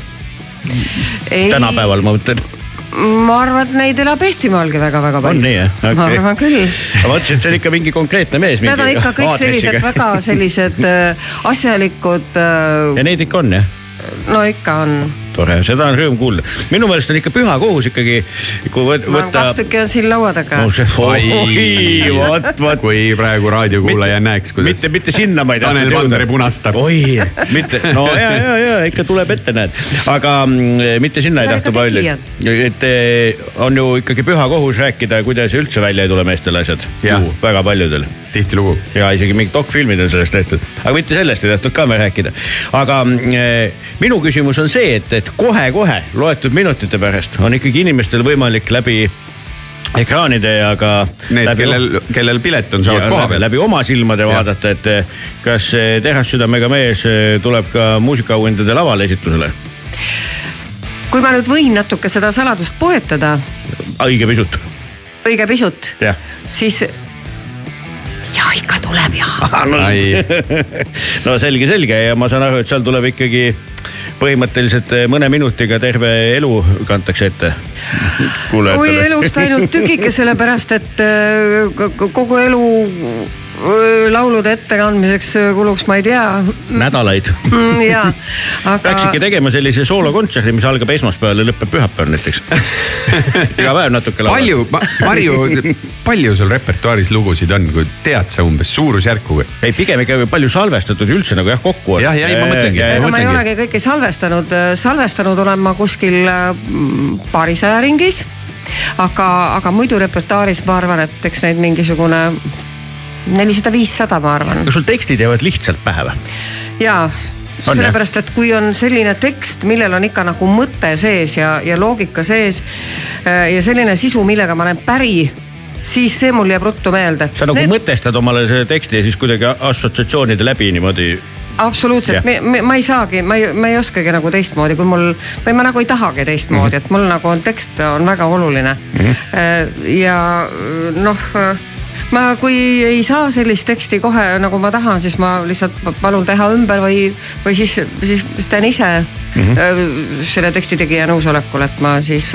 tänapäeval ma mõtlen ma arvan, et neid elab Eestimaalgi väga-väga palju. on nii jah okay.? ma arvan küll. ma mõtlesin, et see on ikka mingi konkreetne mees. Need on ikka kõik sellised väga sellised äh, asjalikud äh.... ja neid ikka on jah? no ikka on tore, seda on rõõm kuulda. minu meelest on ikka püha kohus ikkagi, kui võtta. kaks tükki on siin laua taga. no see, oi, vot, vot. kui praegu raadiokuulaja näeks, kuidas. mitte, mitte sinna ma ei jõuda. Tanel Panderi punastab. oi, mitte, no ja, ja, ja ikka tuleb ette, näed. aga mm, mitte sinna ei tahtnud palju. et eh, on ju ikkagi püha kohus rääkida, kuidas üldse välja ei tule meestel asjad. väga paljudel tihtilugu. ja isegi mingid dokfilmid on sellest tehtud, aga mitte sellest ei tahtnud ka me rääkida. aga äh, minu küsimus on see, et, et kohe-kohe loetud minutite pärast on ikkagi inimestel võimalik läbi ekraanide ja ka. Need, kellel, kellel pilet on, saavad koha peal. läbi oma silmade ja. vaadata, et eh, kas Terassüdamega mees eh, tuleb ka muusikaauhindade lavale esitlusele? kui ma nüüd võin natuke seda saladust poetada. õige pisut. õige pisut, siis ja ikka tuleb ja no, no selge, selge ja ma saan aru, et seal tuleb ikkagi põhimõtteliselt mõne minutiga terve elu kantakse ette. kui elust ainult tükike, sellepärast et äh, kogu elu laulude ettekandmiseks kuluks, ma ei tea. nädalaid mm,. ja, aga. peaks ikka tegema sellise soolokontserdi, mis algab esmaspäeval ja lõpeb pühapäeval näiteks iga päev natuke laulad. palju, Marju, palju sul repertuaaris lugusid on, kui tead sa umbes suurusjärku? ei, pigem ikka palju salvestatud üldse nagu jah, kokku on. jah, ja ei ma mõtlengi. ega ma ei olegi kõike salvestanud, salvestanud olen ma kuskil mm, paarisaja ringis aga, aga muidu repertuaaris ma arvan, et eks neid mingisugune nelisada, viissada, ma arvan. kas sul tekstid jäävad lihtsalt pähe või? jaa sellepärast, et kui on selline tekst, millel on ikka nagu mõte sees ja, ja loogika sees äh, ja selline sisu, millega ma olen päri siis see mul jääb ruttu meelde. sa nagu Need... mõtestad omale selle teksti ja siis kuidagi assotsiatsioonide läbi niimoodi absoluutselt, ma ei saagi, ma ei, ma ei oskagi nagu teistmoodi, kui mul või ma nagu ei tahagi teistmoodi mm, -hmm. et mul nagu on tekst on väga oluline mm. -hmm. ja noh ma, kui ei saa sellist teksti kohe nagu ma tahan, siis ma lihtsalt palun teha ümber või, või siis, siis teen ise mm -hmm. selle teksti tegija nõusolekul, et ma siis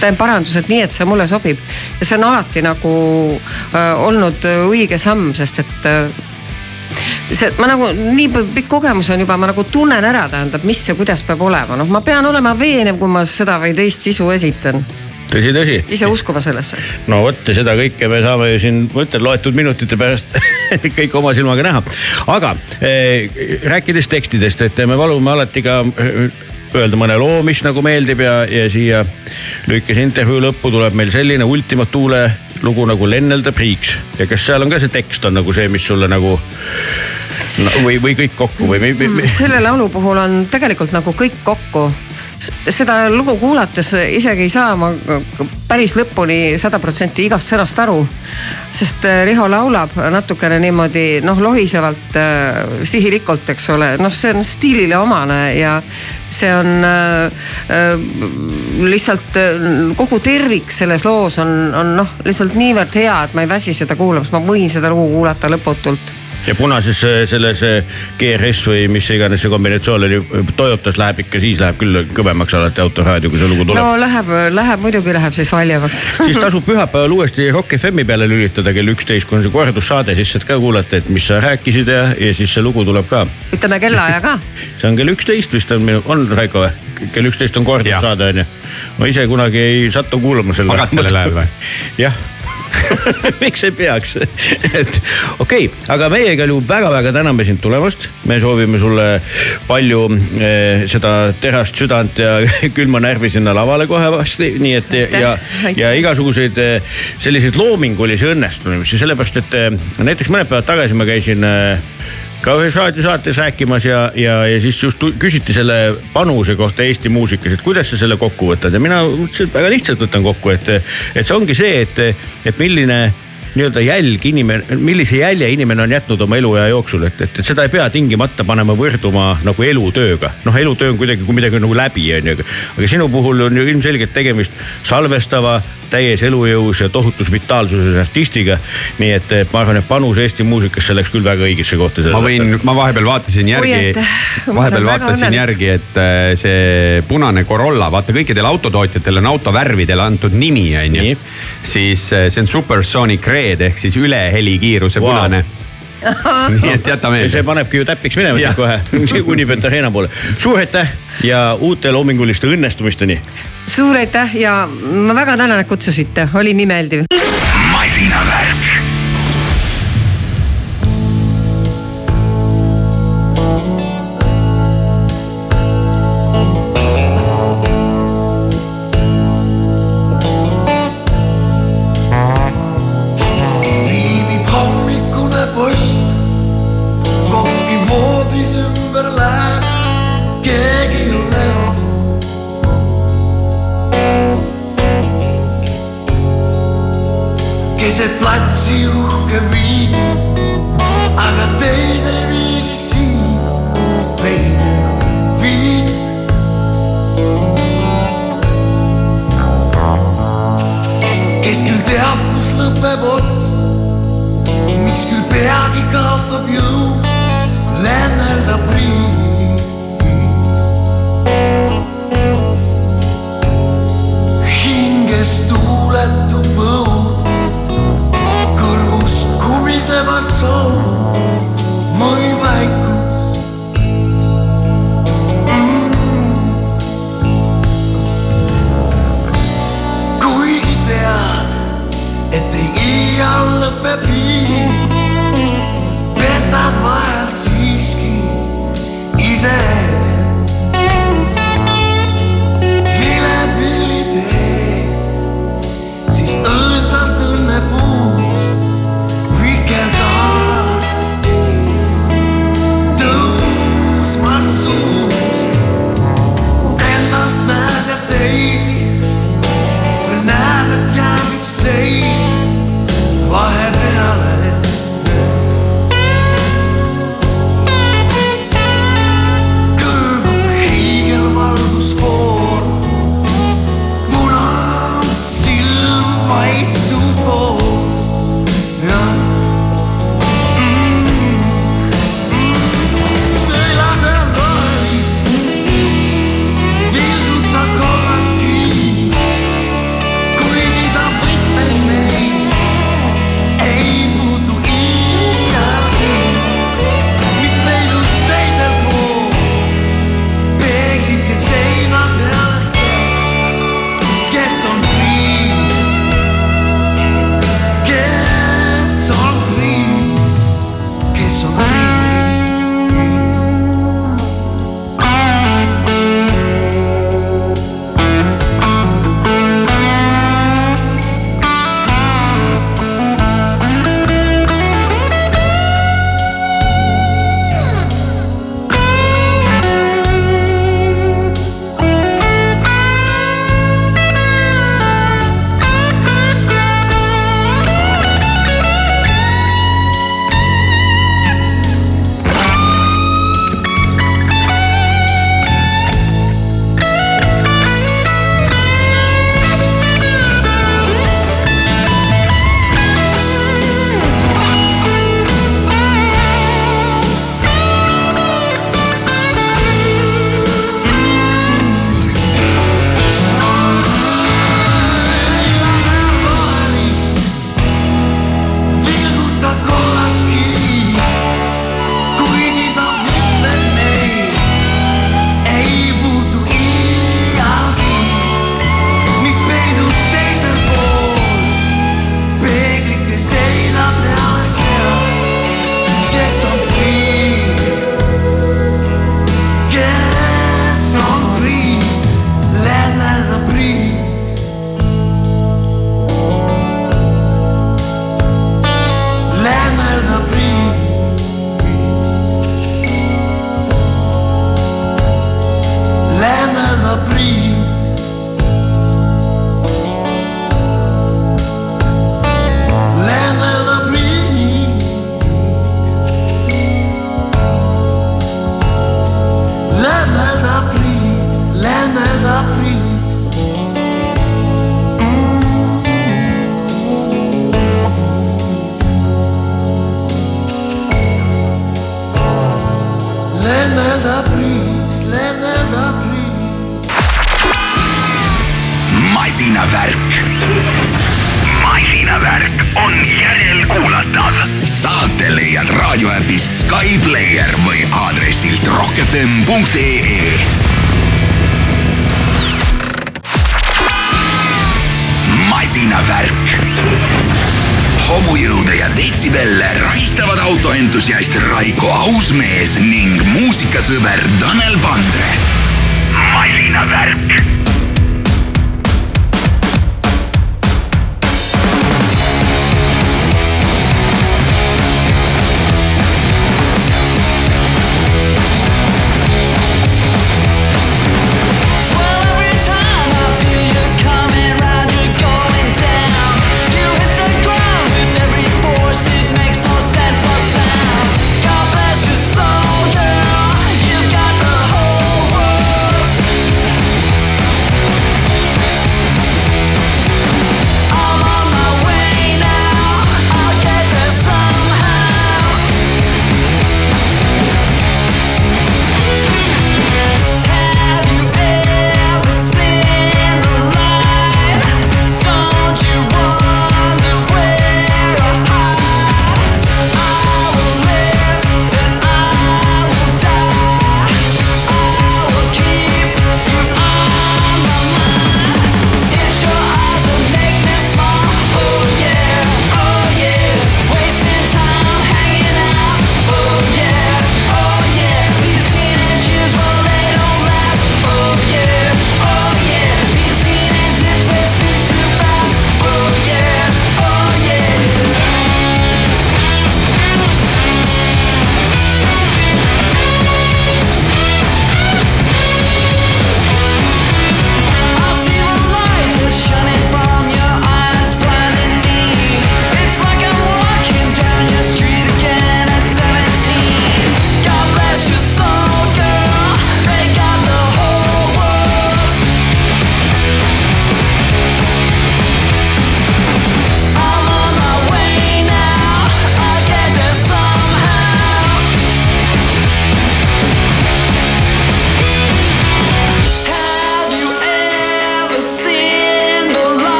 teen parandused nii, et see mulle sobib. ja see on alati nagu äh, olnud õige samm, sest et äh, see, ma nagu nii pikk kogemus on juba, ma nagu tunnen ära, tähendab, mis ja kuidas peab olema, noh, ma pean olema veenev, kui ma seda või teist sisu esitan tõsi, tõsi. ise uskuma sellesse. no vot ja seda kõike me saame ju siin, ma ütlen, loetud minutite pärast kõik oma silmaga näha. aga eh, rääkides tekstidest, et me palume alati ka eh, öelda mõne loo, mis nagu meeldib ja, ja siia lühikese intervjuu lõppu tuleb meil selline Ultima Thule lugu nagu Lennelda priiks. ja kas seal on ka see tekst on nagu see, mis sulle nagu no, või, või kõik kokku või, või...? selle laulu puhul on tegelikult nagu kõik kokku seda lugu kuulates isegi ei saa ma päris lõpuni sada protsenti igast sõnast aru. sest äh, Riho laulab natukene niimoodi noh, lohisevalt äh, sihilikult, eks ole, noh, see on stiilile omane ja see on äh, äh, lihtsalt äh, kogu tervik selles loos on, on noh, lihtsalt niivõrd hea, et ma ei väsi seda kuulamas, ma võin seda lugu kuulata lõputult ja punases äh, selles GRS või mis iganes see kombinatsioon oli, Toyotas läheb ikka, siis läheb küll kõvemaks alati autoraadio, kui see lugu tuleb no läheb, läheb muidugi läheb siis valjemaks siis tasub pühapäeval uuesti Rock FM-i peale lülitada kell üksteist, kui on see kordussaade, siis saad ka kuulata, et mis sa rääkisid ja, ja siis see lugu tuleb ka. ütleme kellaaja ka. see on kell üksteist vist on minu, on Raiko või? kell üksteist on kordussaade on ju. ma ise kunagi ei sattu kuulama selle. magad sellel ajal või? jah miks ei peaks? Et okei okay,, aga meie igal juhul väga-väga täname sind tulemast. me soovime sulle palju eh, seda terast südant ja külma närvi sinna lavale kohe varsti, nii et ja, ja, ja igasuguseid eh, selliseid loomingulisi õnnestumisi, sellepärast et eh, näiteks mõned päevad tagasi ma käisin eh, ka ühes raadiosaates rääkimas ja, ja, ja siis just küsiti selle panuse kohta Eesti muusikas, et kuidas sa selle kokku võtad ja mina ütlesin, et väga lihtsalt võtan kokku, et, et see ongi see, et, et milline nii-öelda jälg inimene, millise jälje inimene on jätnud oma eluea jooksul, et, et, et seda ei pea tingimata panema võrduma nagu elutööga. noh, elutöö on kuidagi, kui midagi on nagu läbi, on ju, aga sinu puhul on ju ilmselgelt tegemist salvestava, täies elujõus ja tohutus vitaalsuses artistiga. nii et eh, ma arvan, et panus Eesti muusikasse läks küll väga õigesse kohta. ma võin, ma vahepeal vaatasin järgi, vahepeal vaatasin õnnelik. järgi, et äh, see punane Corolla, vaata kõikidele autotootjatele on autovärvidele antud nimi, on ju siis äh, see on supersonic red ehk siis ülehelikiiruse Vau. punane. nii et jäta ja see meelde. panebki ju täpiks minema siit kohe Unibet Arena poole. suur aitäh ja uute loominguliste õnnestumisteni. suur aitäh ja ma väga tänan, et kutsusite, oli nii meeldiv. masinavärk.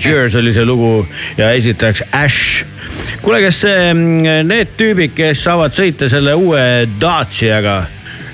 Voyagers oli see lugu ja esitajaks Ash. kuule, kas see, need tüübid, kes saavad sõita selle uue Dacia'ga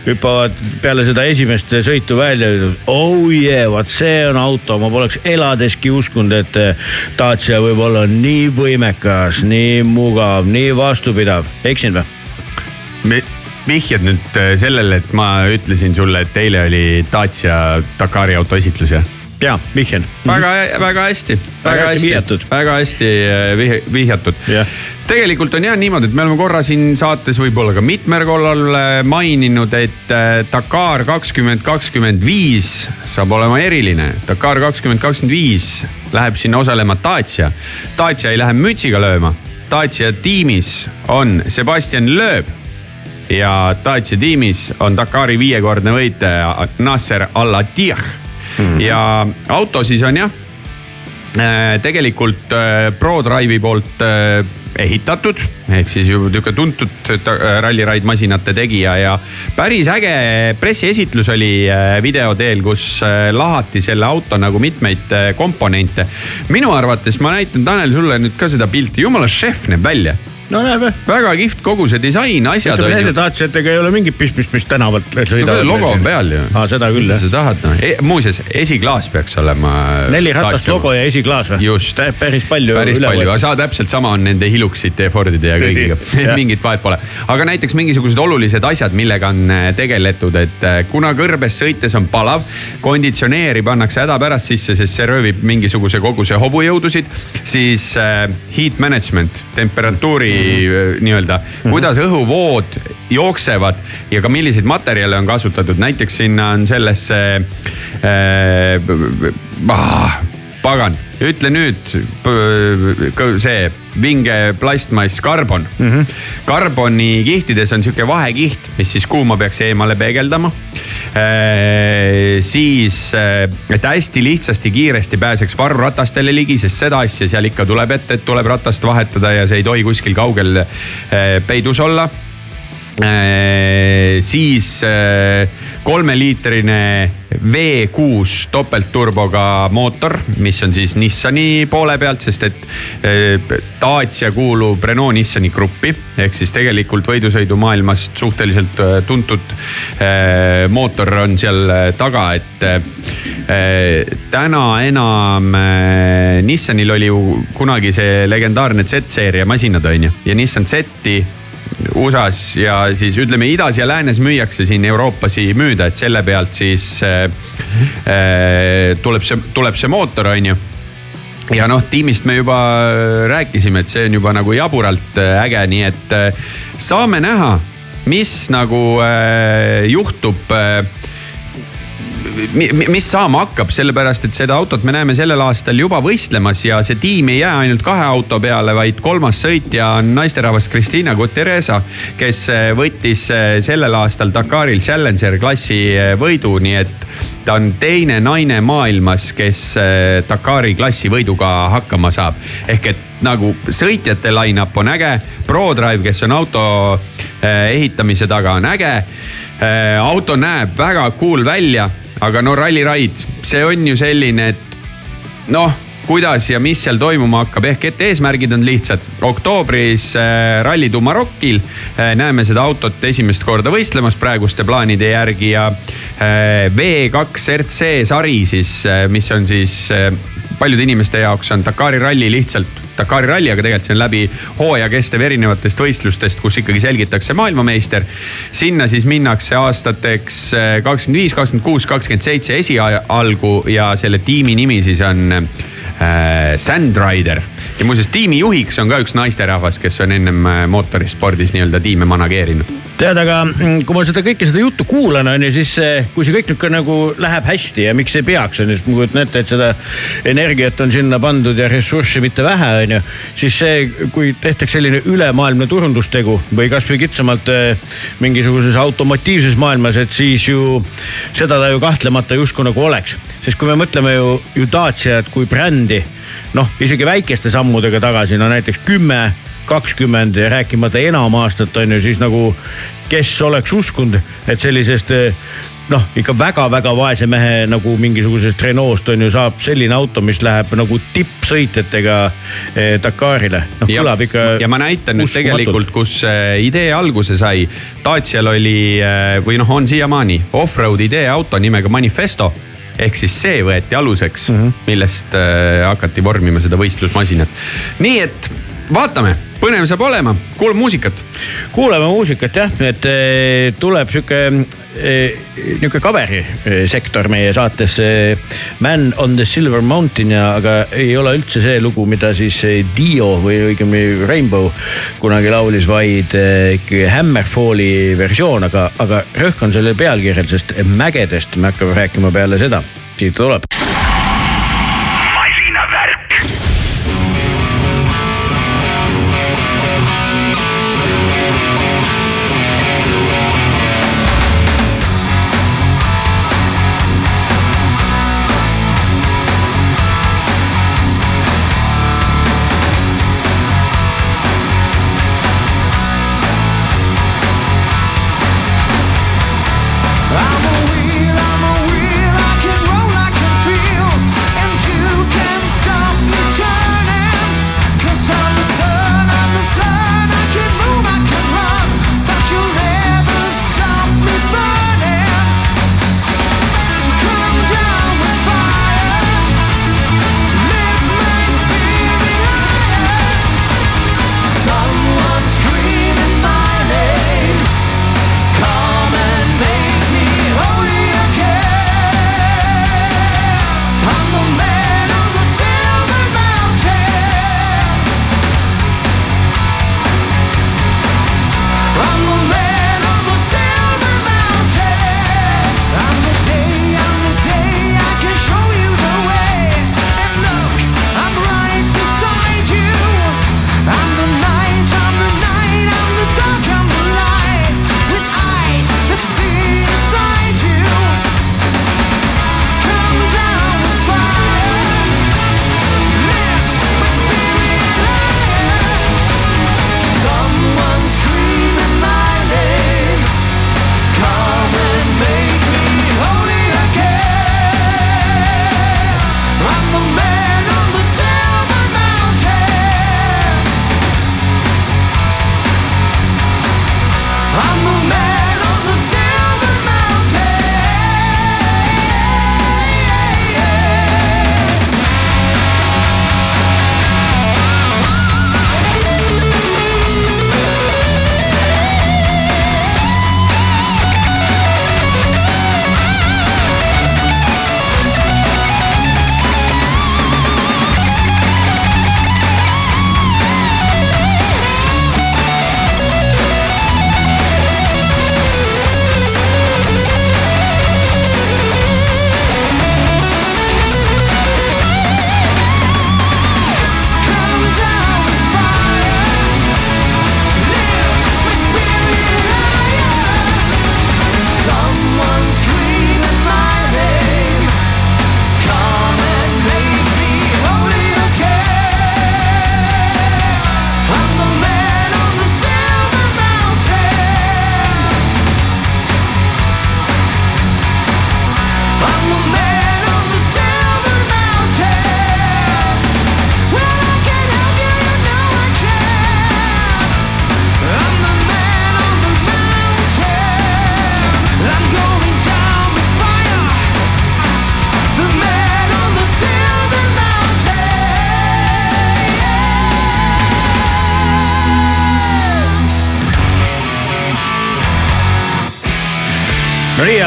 hüppavad peale seda esimest sõitu välja, oh yeah, vaat see on auto, ma poleks eladeski uskunud, et äh, Dacia võib olla nii võimekas, nii mugav, nii vastupidav, eksin või? vihjad nüüd äh, sellele, et ma ütlesin sulle, et eile oli Dacia Dakari autoesitlus jah? ja, vihjen. väga, väga hästi, väga hästi, äh, väga hästi vihjatud, vihjatud. Yeah. tegelikult on jah niimoodi, et me oleme korra siin saates võib-olla ka mitmel korral äh, maininud, et äh, Dakar kakskümmend kakskümmend viis saab olema eriline. Dakar kakskümmend kakskümmend viis läheb sinna osalema Dacia. Dacia ei lähe mütsiga lööma. Dacia tiimis on Sebastian Loeb ja Dacia tiimis on Dakari viiekordne võitleja Nasser Al-Attiyah mm. ja auto siis on jah, äh, tegelikult äh, ProDrive'i poolt äh, ehitatud, ehk siis juba niisugune tuntud ralliride masinate tegija ja päris äge pressiesitlus oli video teel, kus lahati selle auto nagu mitmeid komponente. minu arvates, ma näitan Tanel sulle nüüd ka seda pilti, jumala šef näeb välja no näeb jah. väga kihvt kogu see disain, asjad ütleme nende ju. tahtsijatega ei ole mingit pistmist, mis tänavalt sõidavad. logo on peal ju. aa, seda küll mida sa jah. tahad noh e, muuseas esiklaas peaks olema. neli ratast logo ja esiklaas või? Just. päris palju. päris palju, aga sa täpselt sama on nende Hiluxite ja Fordide ja kõigiga jah., mingit vahet pole. aga näiteks mingisugused olulised asjad, millega on äh, tegeletud, et äh, kuna kõrbes sõites on palav, konditsioneeri pannakse hädapärast sisse, sest see röövib mingisuguse koguse hobujõudusid, siis äh, heat management, temperatuuri äh, nii-öelda, kuidas õhuvood jooksevad ja ka milliseid materjale on kasutatud, näiteks sinna on sellesse äh,. Ah, pagan, ütle nüüd see vinge plastmass, karbon mm. -hmm. karboni kihtides on sihuke vahekiht, mis siis kuuma peaks eemale peegeldama. siis, et hästi lihtsasti, kiiresti pääseks varvratastele ligi, sest seda asja seal ikka tuleb ette, et tuleb ratast vahetada ja see ei tohi kuskil kaugel eh, peidus olla Äh, siis äh, kolmeliitrine V6 topeltturboga mootor, mis on siis Nissani poole pealt, sest et äh, Dacia kuulub Renault Nissani gruppi. Ehk siis tegelikult võidusõidumaailmast suhteliselt äh, tuntud äh, mootor on seal äh, taga, et äh, täna enam äh, Nissanil oli ju kunagi see legendaarne Z-seeria masinad on ju. Ja Nissan Z-i USA-s ja siis ütleme idas ja läänes müüakse siin Euroopas ei müüda, et selle pealt siis äh, äh, tuleb see, tuleb see mootor, on ju. Ja noh, tiimist me juba rääkisime, et see on juba nagu jaburalt äh, äge, nii et äh, saame näha, mis nagu äh, juhtub äh, mis saama hakkab, sellepärast et seda autot me näeme sellel aastal juba võistlemas ja see tiim ei jää ainult kahe auto peale, vaid kolmas sõitja on naisterahvas Cristina Guterresa, kes eh, võttis eh, sellel aastal Dakaril Challenger klassi eh, võidu, nii et ta on teine naine maailmas, kes Dakari klassi võiduga hakkama saab. ehk et nagu sõitjate line-up on äge, ProDrive, kes on auto eh, ehitamise taga, on äge auto näeb väga cool välja, aga no Rally Ride, see on ju selline, et noh, kuidas ja mis seal toimuma hakkab, ehk et eesmärgid on lihtsad. oktoobris äh, Rally Tumarokil äh, näeme seda autot esimest korda võistlemas praeguste plaanide järgi ja äh, V2 RC sari siis, mis on siis paljude inimeste jaoks on Dakari ralli lihtsalt Dakari ralli, aga tegelikult see on läbi hooaja kestev erinevatest võistlustest, kus ikkagi selgitakse maailmameister. sinna siis minnakse aastateks äh, kakskümmend viis, kakskümmend kuus, kakskümmend seitse esialgu ja selle tiimi nimi siis on äh, Sandrider. ja muuseas tiimi juhiks on ka üks naisterahvas, kes on ennem äh, mootorispordis nii-öelda tiime manageerinud. tead, aga mm, kui ma seda kõike seda juttu kuulan, on ju, siis eh, kui see kõik nihuke nagu läheb hästi ja miks ei peaks, on ju, siis ma kujutan ette, et seda energiat on sinna pandud ja ressurssi mitte vähe, on ju. siis see, kui tehtaks selline ülemaailmne turundustegu või kasvõi kitsamalt eh, mingisuguses automotiivses maailmas, et siis ju seda ta ju kahtlemata justkui nagu oleks. sest kui me mõtleme ju, ju Daciat kui brändi, noh isegi väikeste sammudega tagasi, no näiteks kümme kakskümmend rääkimata enam aastat on ju siis nagu, kes oleks uskunud, et sellisest eh, noh, ikka väga-väga vaese mehe nagu mingisugusest Renault'st on ju saab selline auto, mis läheb nagu tippsõitjatega eh, Dakarile. noh kõlab ikka. ja ma näitan nüüd tegelikult, kus äh, idee alguse sai. Dacial oli äh, või noh, on siiamaani off-road idee auto nimega Manifesto ehk siis see võeti aluseks mm, -hmm. millest hakati vormima seda võistlusmasinat. nii et vaatame, põnev saab olema, kuulame muusikat. kuulame muusikat jah, et eh, tuleb sihuke eh, nihuke kaverisektor meie saatesse. Man on the Silver Mountain ja, aga ei ole üldse see lugu, mida siis Dio või õigemini Rainbow kunagi laulis, vaid ikkagi Hammerfalli versioon, aga, aga rõhk on sellel pealkirjal, sest mägedest me hakkame rääkima peale seda. siit tuleb.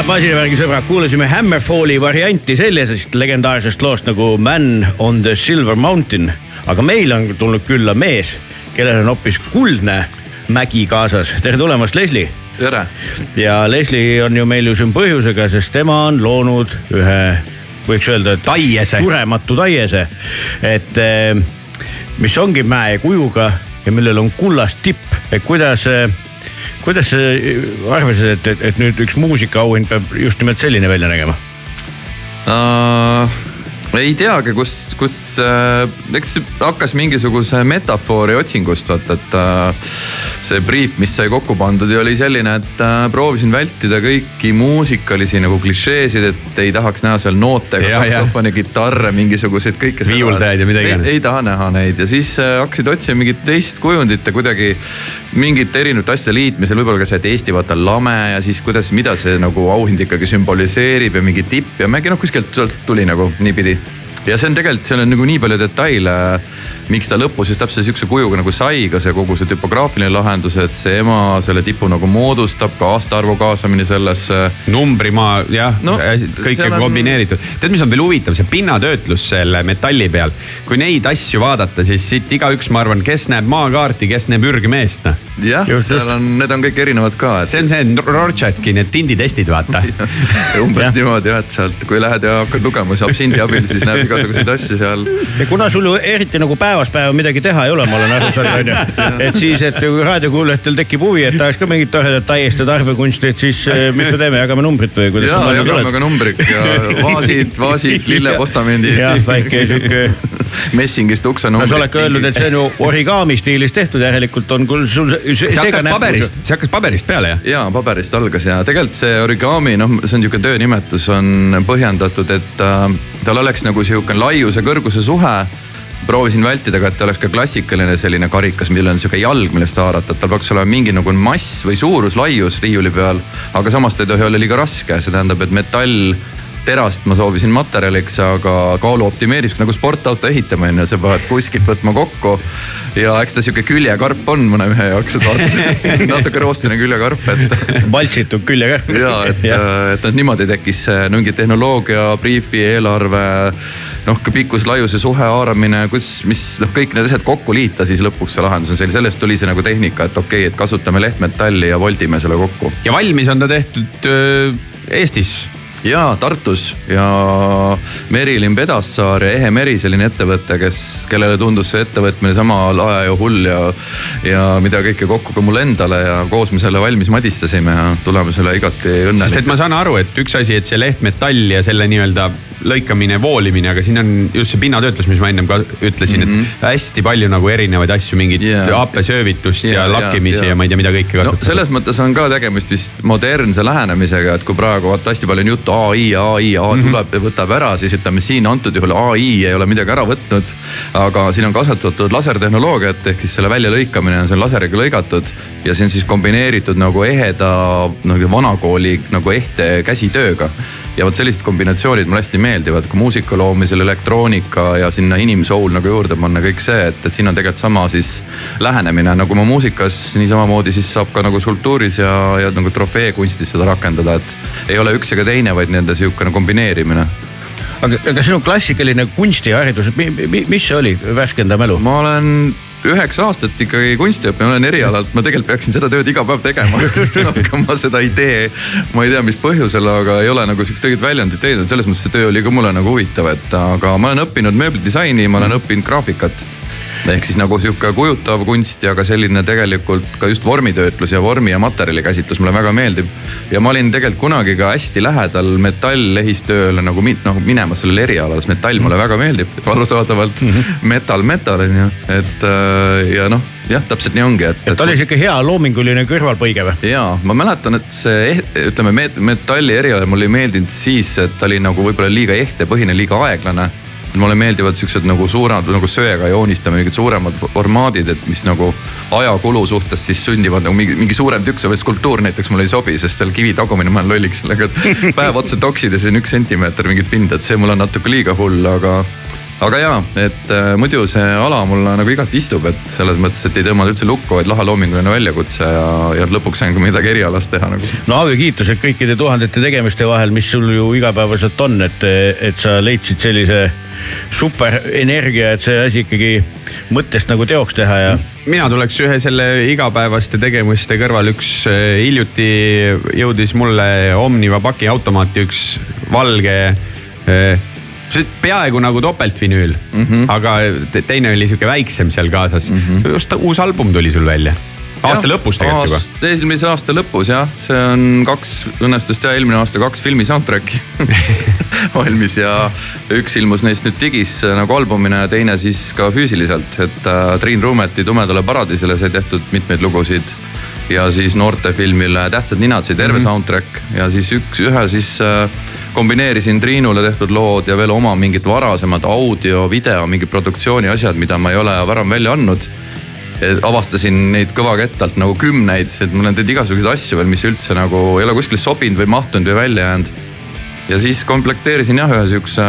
Head masinavärgi sõbrad, kuulasime Hammerfalli varianti sellisest legendaarsest loost nagu Man on the Silver Mountain. aga meil on tulnud külla mees, kellel on hoopis kuldne mägi kaasas. tere tulemast, Leslie. tere. ja Leslie on ju meil ju siin põhjusega, sest tema on loonud ühe, võiks öelda, et Taiese. surematu taiese. et eh, mis ongi mäekujuga ja millel on kullast tipp, et kuidas eh, kuidas sa arvasid, et, et, et nüüd üks muusikaauhind peab just nimelt selline välja nägema? uh, ei teagi, kus, kus äh,, eks see hakkas mingisuguse metafoori otsingust vaata, et äh, see briif, mis sai kokku pandud oli selline, et äh, proovisin vältida kõiki muusikalisi nagu klišeesid, et ei tahaks näha seal noote, ja. saksofoni, kitarre, mingisuguseid kõike. Viiuldajaid ja mida iganes. ei, ei taha näha neid ja siis äh, hakkasid otsima mingit teist kujundit ja kuidagi mingite erinevate asjade liitmisel, võib-olla ka see, et Eesti vaata lame ja siis kuidas, mida see nagu auhind ikkagi sümboliseerib ja mingi tipp ja mingi noh, kuskilt sealt tuli nagu niipidi ja see on tegelikult, seal on nagu nii palju detaile, miks ta lõpus just täpselt sihukese kujuga nagu sai, ka see kogu see tüpograafiline lahendus, et see ema selle tipu nagu moodustab, ka aastaarvu kaasamine sellesse. numbrimaa jah No, kõik on kombineeritud. tead, mis on veel huvitav, see pinnatöötlus selle metalli peal. kui neid asju vaadata, siis siit igaüks, ma arvan, kes näeb maakaarti, kes näeb ürgmeest, noh. jah, seal on, need on kõik erinevad ka, et see on see Rorschachki need tinditestid, vaata umbes niimoodi jah, et sealt, kui lähed ja hakkad lugema, siis absindi abil, siis näeb igasuguseid asju seal. ja kuna sul ju eriti nagu päevast päeva midagi teha ei ole, ma olen aru saanud, onju. et siis, et kui raadiokuulajatel tekib huvi, et tahaks ka mingit toredat taiest ja tarbekunsti, et siis eh, mis me teeme, jagame numbrit või kuidas ja mõelnud jagame ka numbrid ja vaasid, vaasid, lillepostamendi. jah, väike sihuke. messingist no uksenumbrid. sa oled ka öelnud, et see on ju origami stiilis tehtud, järelikult on küll sul see, see hakkas paberist, see hakkas paberist peale jah? ja paberist algas ja tegelikult see origami, noh, see on niisugune töönimetus on põhjendatud, et äh, tal oleks nagu sihukene laiuse, kõrguse suhe proovisin vältida ka, et ta oleks ka klassikaline selline karikas, millel on sihuke jalg, millest haarata, et tal peaks olema mingi nagu mass või suurus, laius riiuli peal. aga samas ta ei tohi olla liiga raske, see tähendab, et metall terast ma soovisin materjaliks, aga kaalu optimeerimiseks nagu sportauto ju, sa pead kuskilt võtma kokku. ja eks ta sihuke küljekarp on mõne mehe jaoks, et vaata, et on natuke roostine küljekarp, et valtsitud küljekarp. ja et, et noh, niimoodi tekkis mingi tehnoloogia, briifi, eelarve. noh, ka pikkus, laiuse suhe, haaramine, kus, mis noh, kõik need asjad kokku liita, siis lõpuks see lahendus on selline, sellest tuli see nagu tehnika, et okei okay,, et kasutame lehtmetalli ja voldime selle kokku. ja valmis on ta tehtud öö, Eestis ja Tartus ja Merilin Pedassaar ja Ehe Meri, selline ettevõte, kes, kellele tundus see ettevõtmine sama lae ja hull ja. ja mida kõike kokku ka mulle endale ja koos me selle valmis madistasime ja tuleme selle igati sest et ma saan aru, et üks asi, et see lehtmetall ja selle nii-öelda lõikamine, voolimine, aga siin on just see pinnatöötlus, mis ma ennem ka ütlesin mm, -hmm. et hästi palju nagu erinevaid asju, mingit yeah. happesöövitust yeah, ja lakkimisi ja, jaa. ja ma ei tea, mida kõike no kasutada selles mõttes on ka tegemist vist modernse lähenemisega, et kui praegu vaata hästi palju on juttu ai, ai, ai Mhm. tuleb ja võtab ära, siis ütleme siin antud juhul ai ei ole midagi ära võtnud. aga siin on kasutatud lasertehnoloogiat ehk siis selle väljalõikamine on seal laseriga lõigatud ja see on siis kombineeritud nagu eheda nagu vanakooli nagu ehte käsitööga ja vot sellised kombinatsioonid mulle hästi meeldivad, kui muusika loomisel, elektroonika ja sinna inimsoul nagu juurde panna kõik see, et, et siin on tegelikult sama siis lähenemine nagu ma muusikas niisamamoodi siis saab ka nagu skulptuuris ja, ja nagu trofeekunstis seda rakendada, et ei ole üks ega teine, vaid nende sihukene kombineerimine. aga, aga sinu klassikaline kunstiharidus, mis see oli, värskenda mälu? ma olen üheksa aastat ikkagi kunstiõppija, olen erialalt, ma tegelikult peaksin seda tööd iga päev tegema. aga ma seda ei tee. ma ei tea, mis põhjusel, aga ei ole nagu sihukest õiget väljundit teinud, selles mõttes see töö oli ka mulle nagu huvitav, et aga ma olen õppinud mööblidisaini, ma olen õppinud graafikat ehk siis nagu sihuke kujutav kunst ja ka selline tegelikult ka just vormitöötlus ja vormi ja materjali käsitlus mulle väga meeldib. ja ma olin tegelikult kunagi ka hästi lähedal metall-ehistööle nagu min, noh minemas sellele erialale, sest metall mulle väga meeldib, arusaadavalt mm. -hmm. metal, metal on ju, et äh, ja noh, jah, täpselt nii ongi, et. et oli sihuke hea loominguline kõrvalpõige või? ja ma mäletan, et see eht- ütleme met, metalli eriala mulle ei meeldinud siis, et ta oli nagu võib-olla liiga ehtepõhine, liiga aeglane mulle meeldivad siuksed nagu suuremad nagu söega joonistame mingid suuremad formaadid, et mis nagu ajakulu suhtes siis sündivad nagu mingi, mingi suurem tükk, see skulptuur näiteks mulle ei sobi, sest seal kivi tagumine, ma olen lolliks sellega, et päev otsa toksid ja siis on üks sentimeeter mingit pinda, et see mul on natuke liiga hull, aga aga jaa, et äh, muidu see ala mulle nagu igati istub, et selles mõttes, et ei tõmmanud üldse lukku, vaid lahe loominguline väljakutse ja, ja lõpuks sain ka midagi erialast teha nagu. no Aavi, kiitused kõikide tuhandete tegemiste vahel, mis sul ju igapäevaselt on, et, et sa leidsid sellise superenergia, et see asi ikkagi mõttest nagu teoks teha ja mina tuleks ühe selle igapäevaste tegevuste kõrval, üks äh, hiljuti jõudis mulle Omniva pakiautomaati üks valge. See peaaegu nagu topeltvinüül mm, -hmm. aga te- teine oli sihuke väiksem seal kaasas mm. -hmm. just uus album tuli sul välja, aasta Jah, lõpus tegelikult juba. aast- eelmise aasta lõpus jah, see on kaks, õnnestus teha eelmine aasta kaks filmi soundtrack'i valmis ja üks ilmus neist nüüd digis äh, nagu albumina ja teine siis ka füüsiliselt, et äh, Triin Ruumeti Tumedale paradiisile sai tehtud mitmeid lugusid ja siis noortefilmile Tähtsad ninad sai terve mm -hmm. soundtrack ja siis üks, ühe siis äh, kombineerisin Triinule tehtud lood ja veel oma mingid varasemad audio, video, mingi produktsiooni asjad, mida ma ei ole varem välja andnud avastasin neid kõvakettalt nagu kümneid, et mul on teinud igasuguseid asju veel, mis üldse nagu ei ole kuskile sobinud või mahtunud või välja jäänud. Ja siis komplekteerisin jah ühe sihukese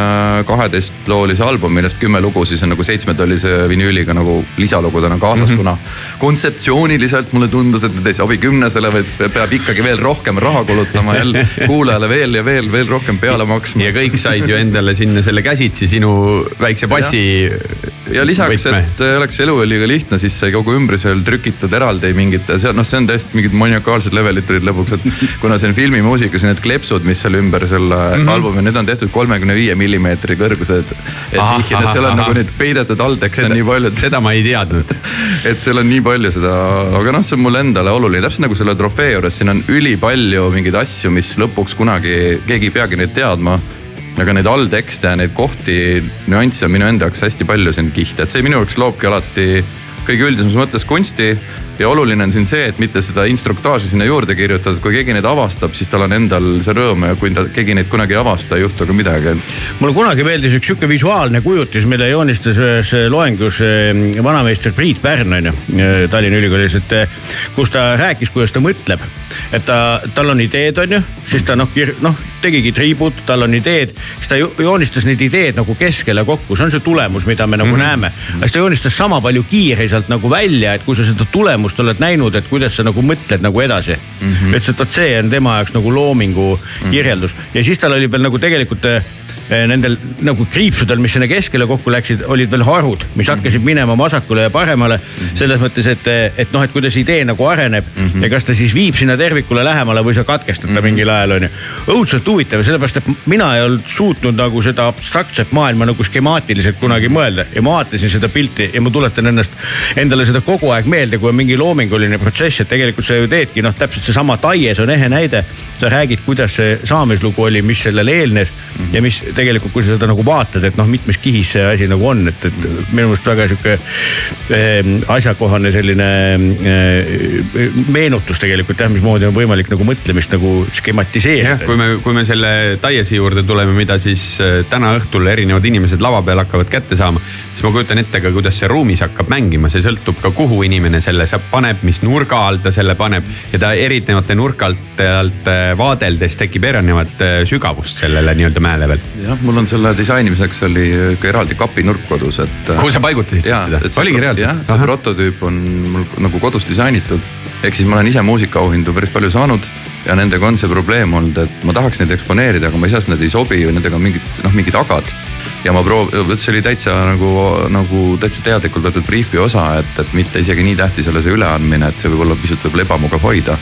kaheteistloolise albumi, millest kümme lugu siis on nagu seitsmetollise vinüüliga nagu lisalugudena kaasas mm, -hmm. kuna kontseptsiooniliselt mulle tundus, et need ei sobi kümnesele, vaid peab ikkagi veel rohkem raha kulutama jälle kuulajale veel ja veel, veel rohkem peale maksma. ja kõik said ju endale sinna selle käsitsi sinu väikse bassi. Ja lisaks, et oleks elu liiga lihtne, siis sai kogu ümbrus veel trükitud eraldi mingite, see noh, see on täiesti mingid maniakaalsed levelid tulid lõpuks, et kuna see on filmimuusika, siis need kleepsud, mis seal ümber selle mm. -hmm. albumi, need on tehtud kolmekümne viie millimeetri kõrgused. et vihjena, seal on ahah, nagu neid peidetud alltekste Seda- nii palju, seda ma ei teadnud. et seal on nii palju seda, aga noh, see on mulle endale oluline, täpselt nagu selle trofee juures, siin on ülipalju mingeid asju, mis lõpuks kunagi keegi ei peagi neid teadma. Aga neid alltekste neid kohti, nüansse on minu enda jaoks hästi palju siin kihte, et see minu jaoks loobki alati kõige üldisemas mõttes kunsti. Ja oluline on siin see, et mitte seda instruktaaži sinna juurde kirjutada, et kui keegi neid avastab, siis tal on endal see rõõm ja kui ta, keegi neid kunagi ei avasta, ei juhtu ka midagi. mulle kunagi meeldis üks sihuke visuaalne kujutis, mille joonistas ühes loengus eh, vanameister Priit Pärn on ju eh, Tallinna Ülikoolis, et eh, kus ta rääkis, kuidas ta mõtleb. et ta, tal on ideed, on ju, siis ta noh, noh tegigi triibud, tal on ideed, siis ta jo- joonistas need ideed nagu keskele kokku, see on see tulemus, mida me nagu mm -hmm. näeme. aga siis ta joonistas sama palju kiiri sealt nagu välja, et kui sa seda tulemust oled näinud, et kuidas sa nagu mõtled nagu edasi mm. -hmm. ütles, et vot see on tema jaoks nagu loomingu mm -hmm. kirjeldus ja siis tal oli veel nagu tegelikult eh, nendel nagu kriipsudel, mis sinna keskele kokku läksid, olid veel harud, mis hakkasid minema vasakule ja paremale. selles mõttes, et, et noh, et kuidas idee nagu areneb mm -hmm. ja kas ta siis viib sinna tervikule lähemale või sa katkestad ta mm -hmm. mingil ajal on ju. õudselt huvitav, sellepärast et mina ei olnud suutnud nagu seda abstraktset maailma nagu skemaatiliselt kunagi mõelda ja ma vaatasin seda pilti ja ma tuletan ennast endale seda kogu aeg meelde, kui on mingi loominguline protsess, et tegelikult sa ju teedki noh, täpselt seesama Taies on ehe näide. sa räägid, kuidas see saamislugu oli, mis sellele eelnes mm -hmm. ja mis tegelikult, kui sa seda nagu vaatad, et noh, mitmes kihis see asi nagu on, et, et minu meelest väga sihuke eh, asjakohane selline eh, meenutus tegelikult jah, mismoodi on võimalik nagu mõtlemist nagu jah, skematiseerida. kui me, kui me selle Taiesi juurde tuleme, mida siis äh, täna õhtul erinevad inimesed lava peal hakkavad kätte saama. siis ma kujutan ette ka, kuidas see ruumis hakkab mängima, see sõltub ka, kuhu inimene selle saab, paneb, mis nurga all ta selle paneb. ja ta erinevate nurga alt, äh, vaadeldes tekib erinevat äh, sügavust sellele nii-öelda mäele peal. jah, mul on selle disainimiseks oli ka eraldi kapinurk kodus, et. kuhu sa paigutasid siis teda? oligi reaalselt? see prototüüp on mul nagu kodus disainitud. ehk siis ma olen ise muusikaauhindu päris palju saanud ja nendega on see probleem olnud, et ma tahaks neid eksponeerida, aga ma ei saa, sest nad ei sobi või nendega on mingid noh, mingid agad. ja ma proov-, vot see oli täitsa nagu, nagu täitsa teadlikult võetud briifi osa, et, et mitte isegi nii tähtis ei ole see üleandmine, et see võib olla pisut võib-olla ebamugav hoida.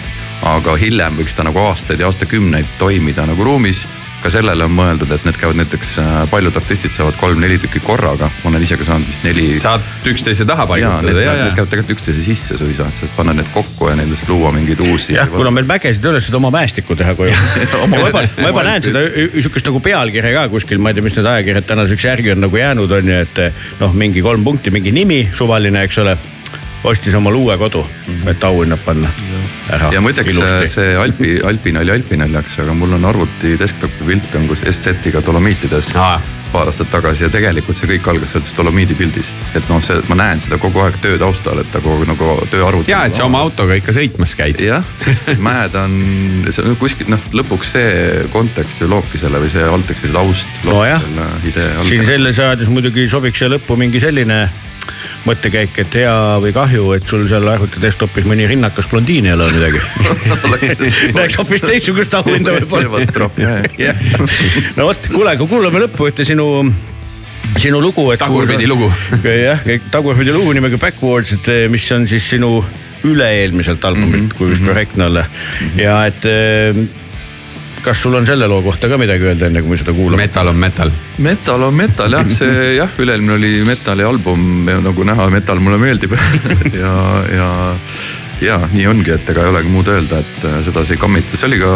aga hiljem võiks ta nagu aastaid ja aastakümneid toimida nagu ruumis ka sellele on mõeldud, et need käivad näiteks, paljud artistid saavad kolm-neli tükki korraga, ma olen ise ka saanud vist neli. saad üksteise taha need, paigutada need ja. käivad tegelikult üksteise sisse suisa, et saad panna need kokku ja nendest luua mingeid uusi. jah, kuna meil mägesid ei ole, siis oma mäestikku teha koju. ma juba, ma juba näen seda sihukest nagu pealkirja ka kuskil, ma ei tea, mis need ajakirjad tänaseks järgi on nagu jäänud, on ju, et noh, mingi kolm punkti, mingi nimi, suvaline, eks ole. Ostis omale uue kodu, et auhinnad panna ära. ja muideks see Alpi, Alpinali Alpinaljaks, aga mul on arvuti desktopi pilt on kus SZ-iga Dolomiitides. paar aastat tagasi ja tegelikult see kõik algas sellest Dolomiidi pildist. et noh, see, ma näen seda kogu aeg töö taustal, et ta kogu nagu tööarvuti. ja, et sa oma autoga ikka sõitmas käid. jah, sest et mäed on, see on kuskil noh, lõpuks see kontekst ju loobki selle või see või taust Nojah. siin selles saades muidugi sobiks siia lõppu mingi selline mõttekäik, et hea või kahju, et sul seal arvuti desktop'is mõni rinnakas blondiin ei ole midagi Läheks hoopis teistsugust auhinda jah. no vot, kuule, aga kuulame lõppu ühte sinu sinu lugu, et. Tagurpidi lugu. jah, tagurpidi lugu nimega Backwards, et eh, mis on siis sinu üle-eelmiselt albumilt mm, -hmm. kui vist korrektne olla mm. -hmm. ja et eh, kas sul on selle loo kohta ka midagi öelda, enne kui me seda kuulame? metal on metal. metal on metal jah, see jah, üle-eelmine oli metali album ja nagu näha, metal mulle meeldib ja, ja, ja nii ongi, et ega ei olegi muud öelda, et äh, sedasi ei kammita, see oli ka,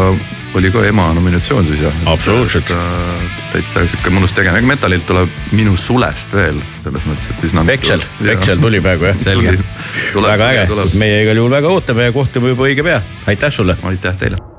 oli ka ema nominatsioon suisa. Absoluutselt. äh, täitsa sihuke mõnus tegemine, aga metalilt tuleb minu sulest veel selles mõttes, et üsna. Veksel, Veksel tuli praegu jah. selge. väga äge, meie igal juhul väga ootame ja kohtume juba õige pea, aitäh sulle. aitäh teile.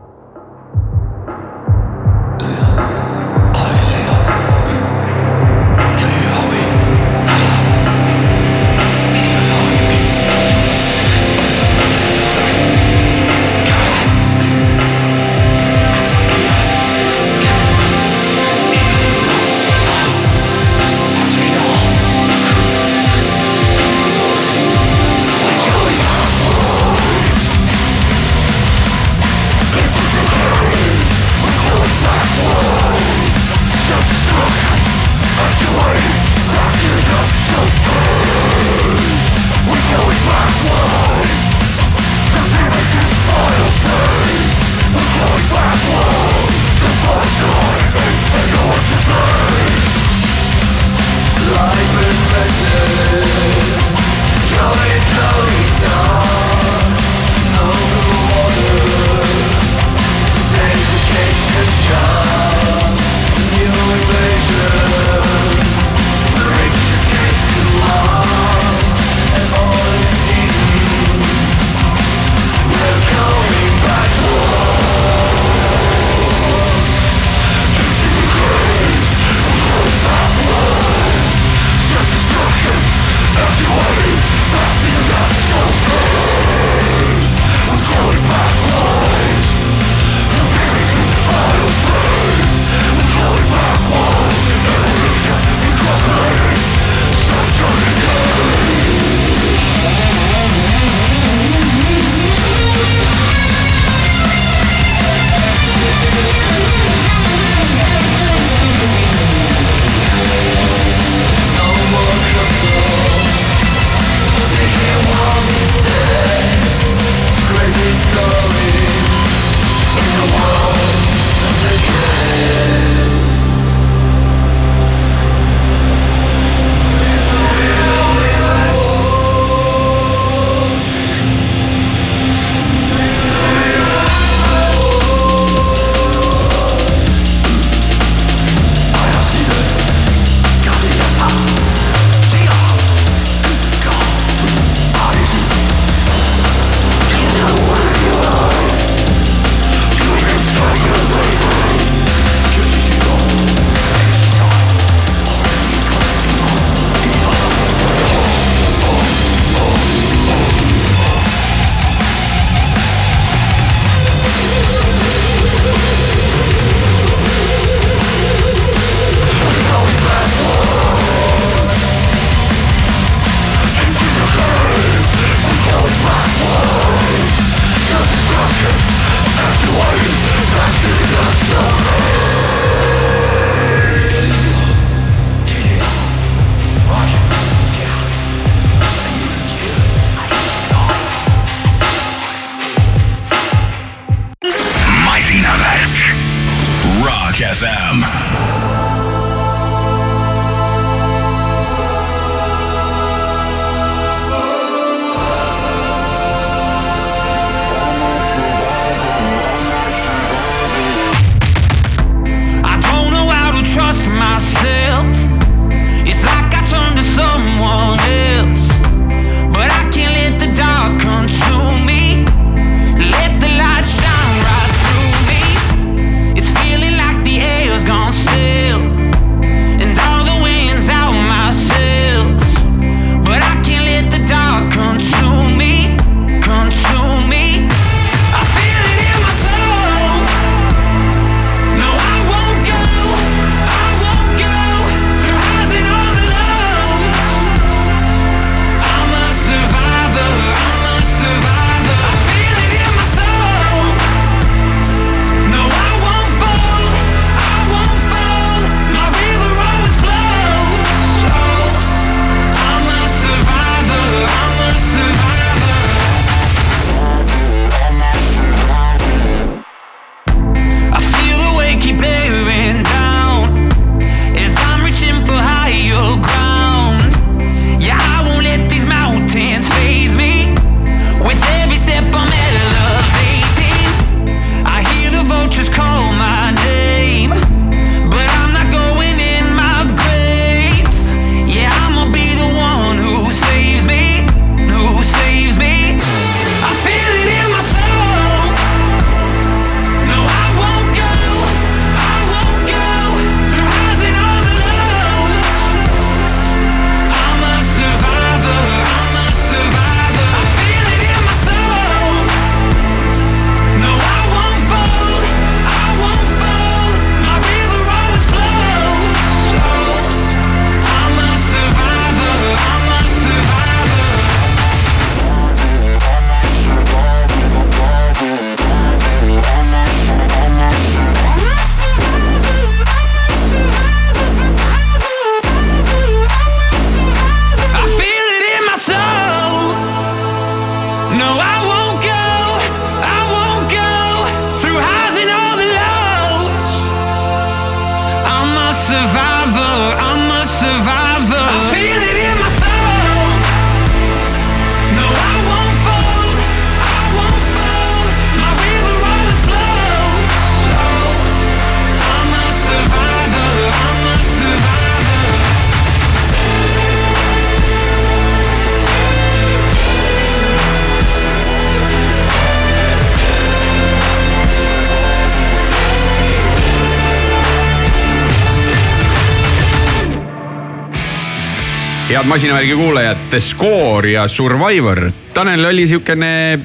Head masinavärgi kuulajad, The Score ja Survivor. Tanel oli siukene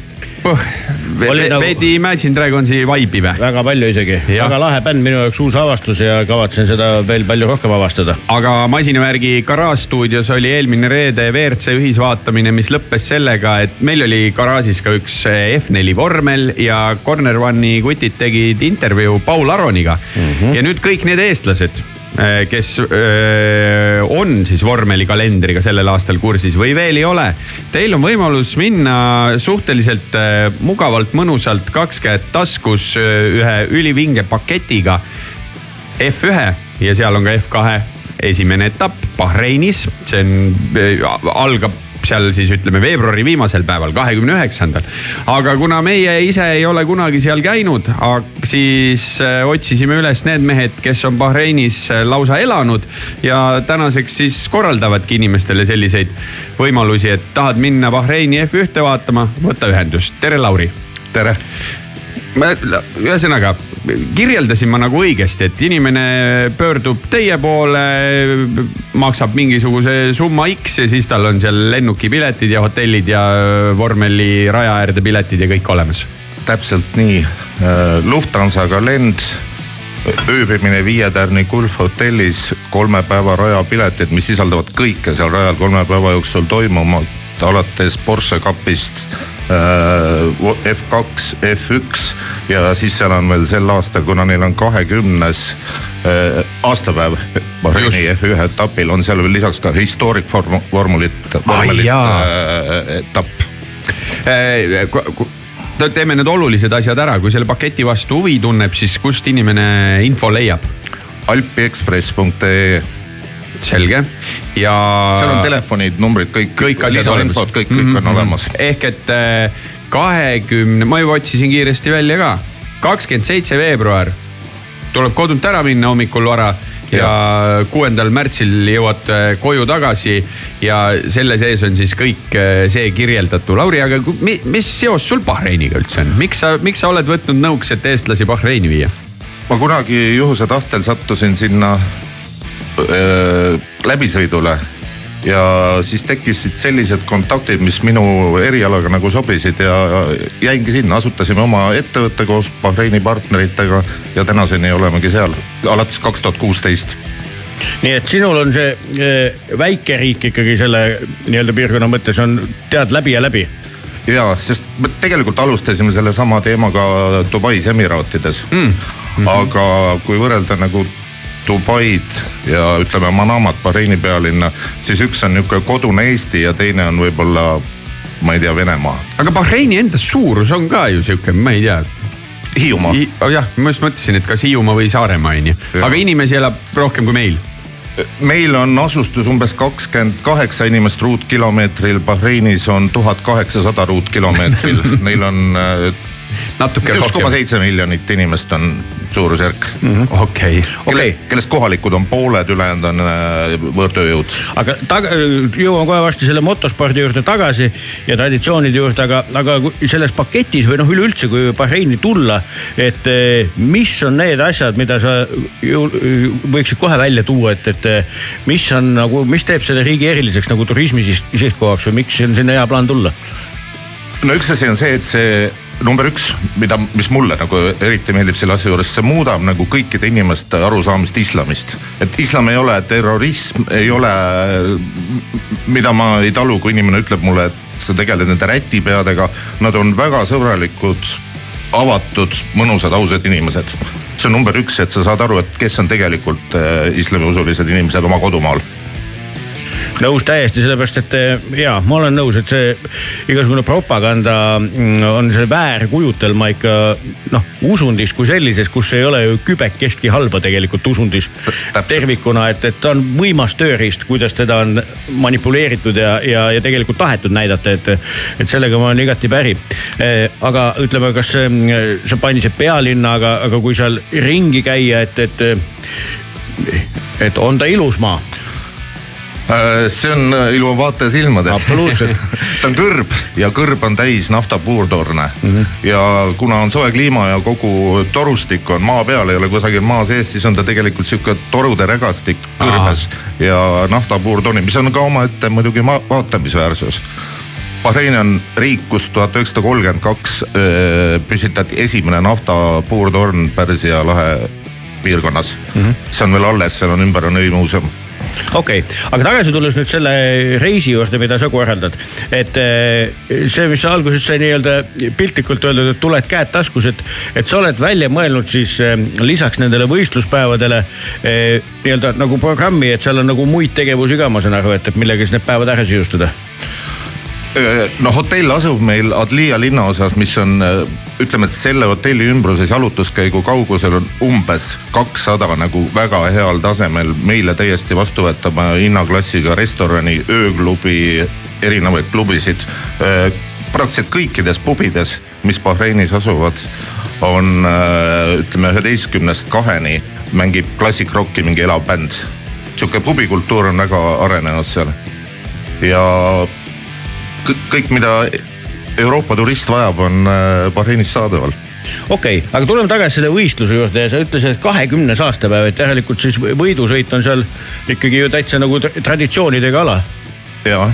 nagu- veidi Imagine Dragonsi vibe'i või? väga palju isegi, väga lahe bänd, minu jaoks uus avastus ja kavatsen seda veel palju rohkem avastada. aga masinavärgi garaažstuudios oli eelmine reede WRC ühisvaatamine, mis lõppes sellega, et meil oli garaažis ka üks F4 vormel ja Corner One'i kutid tegid intervjuu Paul Aroniga mm. -hmm. ja nüüd kõik need eestlased kes öö, on siis vormelikalendriga sellel aastal kursis või veel ei ole. Teil on võimalus minna suhteliselt öö, mugavalt, mõnusalt, kaks käed taskus ühe ülivinge paketiga F1 ja seal on ka F2 esimene etapp Bahreinis, see on, algab seal siis ütleme veebruari viimasel päeval, kahekümne üheksandal. aga kuna meie ise ei ole kunagi seal käinud, siis äh, otsisime üles need mehed, kes on Bahreinis äh, lausa elanud ja tänaseks siis korraldavadki inimestele selliseid võimalusi, et tahad minna Bahreini F1-te vaatama, võta ühendust. tere, Lauri. tere ühesõnaga kirjeldasin ma nagu õigesti, et inimene pöördub teie poole, maksab mingisuguse summa X ja siis tal on seal lennukipiletid ja hotellid ja vormeli raja äärde piletid ja kõik olemas. täpselt nii, Lufthansaga lend, ööbimine Viie Tärni Gulf hotellis, kolme päeva rajapiletid, mis sisaldavad kõike seal rajal kolme päeva jooksul toimuvat, alates Porsche kapist F2, F1 ja siis seal on veel sel aastal, kuna neil on kahekümnes aastapäev Bahreini F1 etapil on seal veel lisaks ka historic form, vormulit, vormelit äh, etapp. teeme need olulised asjad ära, kui selle paketi vastu huvi tunneb, siis kust inimene info leiab? alpiekspress.ee selge ja. seal on telefonid, numbrid, kõik, kõik asjad olemas. kõik, kõik mm -hmm. on olemas. ehk et äh, kahekümne, ma juba otsisin kiiresti välja ka, kakskümmend seitse veebruar tuleb kodunt ära minna hommikul vara ja kuuendal märtsil jõuad äh, koju tagasi ja selle sees on siis kõik äh, see kirjeldatu. Lauri, aga mi, mis seos sul Bahreiniga üldse on, miks sa, miks sa oled võtnud nõuks, et eestlasi Bahreini viia? ma kunagi juhuse tahtel sattusin sinna läbisõidule. Ja siis tekkisid sellised kontaktid, mis minu erialaga nagu sobisid ja jäingi sinna, asutasime oma ettevõtte koos Bahreini partneritega ja tänaseni olemegi seal alates kaks tuhat kuusteist. Nii et sinul on see eh, väike riik ikkagi selle nii-öelda piirkonna mõttes on, tead läbi ja läbi. Ja, sest me tegelikult alustasime sellesama teemaga Dubais Emiraatides. Mm.. Mm -hmm. aga kui võrrelda nagu Dubaid ja ütleme Manamat, Bahreini pealinna, siis üks on nihuke kodune Eesti ja teine on võib-olla, ma ei tea, Venemaa. aga Bahreini enda suurus on ka ju sihuke, ma ei tea. Hiiumaa. oh jah, ma just mõtlesin, et kas Hiiumaa või Saaremaa on ju, aga inimesi elab rohkem kui meil. meil on asustus umbes kakskümmend kaheksa inimest ruutkilomeetril, Bahreinis on tuhat kaheksasada ruutkilomeetril, neil on äh, natuke üks koma seitse miljonit inimest on suurusjärk. okei, kelle, kellest kohalikud on pooled, ülejäänud on äh, võõrtööjõud. aga taga, jõuan kohe varsti selle motospordi juurde tagasi ja traditsioonide juurde, aga, aga selles paketis või noh, üleüldse, kui Bahreini tulla, et eh, mis on need asjad, mida sa ju, võiksid kohe välja tuua, et, et mis on nagu, mis teeb selle riigi eriliseks nagu turismi siht- sihtkohaks või miks on sinna hea plaan tulla? no üks asi on see, et see number üks, mida, mis mulle nagu eriti meeldib selle asja juures, see muudab nagu kõikide inimeste arusaamist islamist. et islam ei ole terrorism, ei ole, mida ma ei talu, kui inimene ütleb mulle, et sa tegeled nende rätipeadega. Nad on väga sõbralikud, avatud, mõnusad, ausad inimesed. see on number üks, et sa saad aru, et kes on tegelikult äh, islamiusulised inimesed oma kodumaal nõus täiesti, sellepärast et eh, ja ma olen nõus, et see igasugune propaganda mm, on see väärkujutelma ikka noh, usundis kui sellises, kus ei ole ju kübekestki halba tegelikult usundis tervikuna, et, et ta on võimas tööriist, kuidas teda on manipuleeritud ja, ja, ja tegelikult tahetud näidata, et, et sellega ma olen igati päri. aga ütleme, kas eh, sa mainisid pealinna, aga, aga kui seal ringi käia, et, et, et on ta ilus maa see on äh, ilma vaate silmades. Absoluutselt. ta on kõrb ja kõrb on täis naftapuurtorne mm. Mhm. -hmm. ja kuna on soe kliima ja kogu torustik on maa peal, ei ole kusagil maa sees, siis on ta tegelikult sihuke torude rägastik kõrbes ja naftapuurtornid, mis on ka omaette muidugi vaatamisväärsus. Bahrein on riik, kus tuhat üheksasada kolmkümmend kaks püstitati esimene naftapuurtorn Pärsia lahe piirkonnas mm. -hmm. see on veel alles, seal on ümber on õlimuuseum okei okay., aga tagasi tulles nüüd selle reisi juurde, mida sa korraldad, et eh, see, mis sa alguses sai nii-öelda piltlikult öeldud, et tuled käed taskus, et, et sa oled välja mõelnud siis eh, lisaks nendele võistluspäevadele eh, nii-öelda nagu programmi, et seal on nagu muid tegevusi ka, ma saan aru, et, et millega siis need päevad ära sisustada. No hotell asub meil Adlia linnaosas, mis on ütleme, et selle hotelli ümbruses jalutuskäigu kaugusel on umbes kakssada nagu väga heal tasemel meile täiesti vastuvõetava hinnaklassiga restorani, ööklubi, erinevaid klubisid. praktiliselt kõikides pubides, mis Bahreinis asuvad, on äh, ütleme üheteistkümnest kaheni mängib klassikrokki mingi elav bänd. sihuke pubikultuur on väga arenenud seal ja kõik, mida Euroopa turist vajab, on äh, Bahreinis saadaval. okei okay,, aga tuleme tagasi selle võistluse juurde ja sa ütlesid, et kahekümnes aastapäev, et järelikult siis võidusõit on seal ikkagi ju täitsa nagu tra- traditsioonidega ala. jah,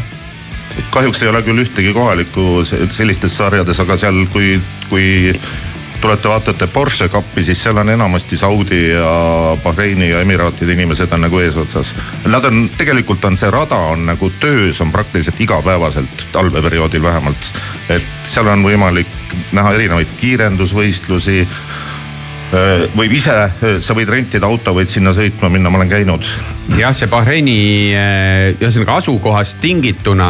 kahjuks ei ole küll ühtegi kohalikku se- sellistes sarjades, aga seal, kui, kui tulete vaatate Porsche kappi, siis seal on enamasti Saudi ja Bahreini ja Emiraatide inimesed on nagu eesotsas. Nad on, tegelikult on see rada on nagu töös on praktiliselt igapäevaselt, talveperioodil vähemalt. et seal on võimalik näha erinevaid kiirendusvõistlusi. võib ise, sa võid rentida auto, võid sinna sõitma minna, ma olen käinud jah, see Bahreini ühesõnaga asukohast tingituna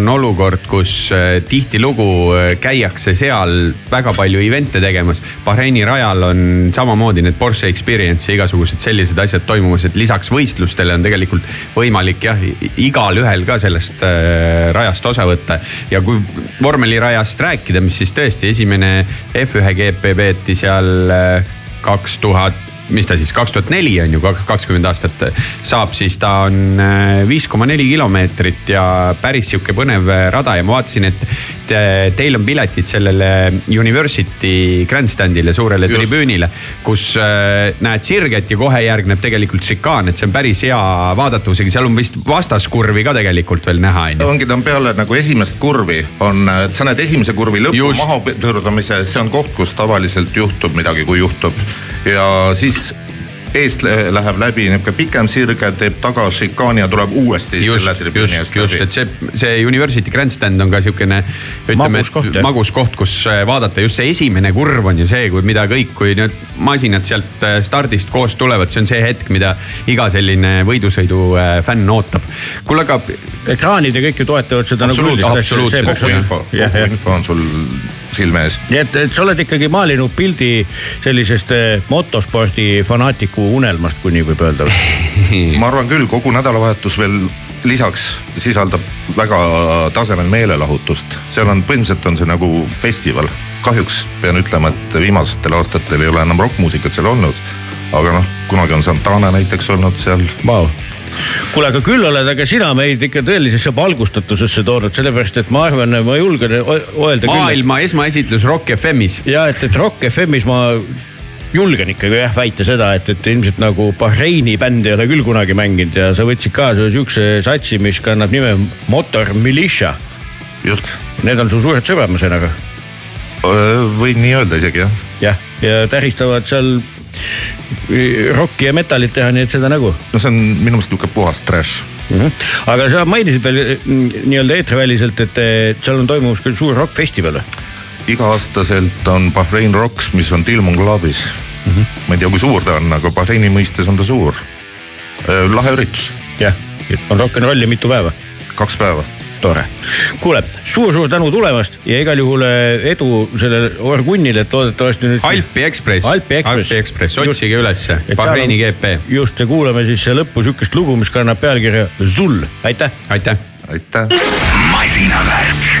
on olukord, kus äh, tihtilugu äh, käiakse seal väga palju event'e tegemas. Bahreini rajal on samamoodi need Porsche Experience ja igasugused sellised asjad toimumas, et lisaks võistlustele on tegelikult võimalik jah, igalühel ka sellest äh, rajast osa võtta. ja kui vormelirajast rääkida, mis siis tõesti esimene F1 GP peeti seal äh, kaks tuhat mis ta siis kaks tuhat neli on ju, kakskümmend aastat saab, siis ta on äh, viis koma neli kilomeetrit ja päris sihuke põnev äh, rada ja ma vaatasin, et te- teil on piletid sellele University Grandstandile, suurele Just. tribüünile, kus äh, näed sirget ja kohe järgneb tegelikult šikaan, et see on päris hea vaadatavusega, seal on vist vastaskurvi ka tegelikult veel näha on ju. ongi, ta on peale nagu esimest kurvi on, sa näed esimese kurvi lõppu Just. maha pöördumise, see on koht, kus tavaliselt juhtub midagi, kui juhtub. ja siis eest lä- läheb läbi nihuke pikem sirge, teeb taga šikaani ja tuleb uuesti just just, just, et see, see University Grandstand on ka siukene ütleme, Magus koht, et magus koht, kus äh, vaadata just see esimene kurv on ju see, kui mida kõik, kui need masinad sealt äh, stardist koos tulevad, see on see hetk, mida iga selline võidusõidu äh, fänn ootab. kuule, aga ekraanid ja kõik ju toetavad seda nagu absoluutselt, absoluutselt, kogu info, kogu info on sul silme ees. nii et, et sa oled ikkagi maalinud pildi sellisest eh, motospordi fanaatiku unelmast, kui nii võib öelda. ma arvan küll, kogu nädalavahetus veel lisaks sisaldab väga tasemel meelelahutust, seal on põhimõtteliselt on see nagu festival. kahjuks pean ütlema, et viimastel aastatel ei ole enam rokkmuusikat seal olnud. aga noh, kunagi on Santana näiteks olnud seal. Vau. kuule, aga küll oled aga sina meid ikka tõelisesse valgustatusesse toonud, sellepärast et ma arvan, ma julgen öelda küll. maailma esmaesitlus Rock FM-is. ja et, et Rock FM-is ma julgen ikkagi jah väita seda, et, et ilmselt nagu Bahreini bänd ei ole küll kunagi mänginud ja sa võtsid kaasa sihukese satsi, mis kannab nime Motor Militia. just. Need on su suured sõbrad, ma sain aru. võin nii öelda isegi jah. jah, ja tähistavad seal rokki ja metalit teha, nii et seda nägu no see on minu meelest nihuke puhas trash. mm. -hmm. aga sa mainisid veel mm, nii-öelda eetriväliselt, et eh, seal on toimumas küll suur rokkfestival. iga-aastaselt on Bahrain Rocks, mis on Tilmon Clubis mm. -hmm. ma ei tea, kui suur ta on, aga Bahraini mõistes on ta suur. lahe üritus, jah, on rock n rolli mitu päeva. kaks päeva. tore, kuule suur-suur tänu tulemast ja igal juhul eh, edu sellele orgunnile, et loodetavasti nüüd. Alpi Ekspress. Alpi Ekspress. Alpi Ekspress, otsige ülesse Bahreini GP. just ja kuulame siis lõppu sihukest lugu, mis kannab pealkirja Zul, aitäh. aitäh. aitäh. masinavärk.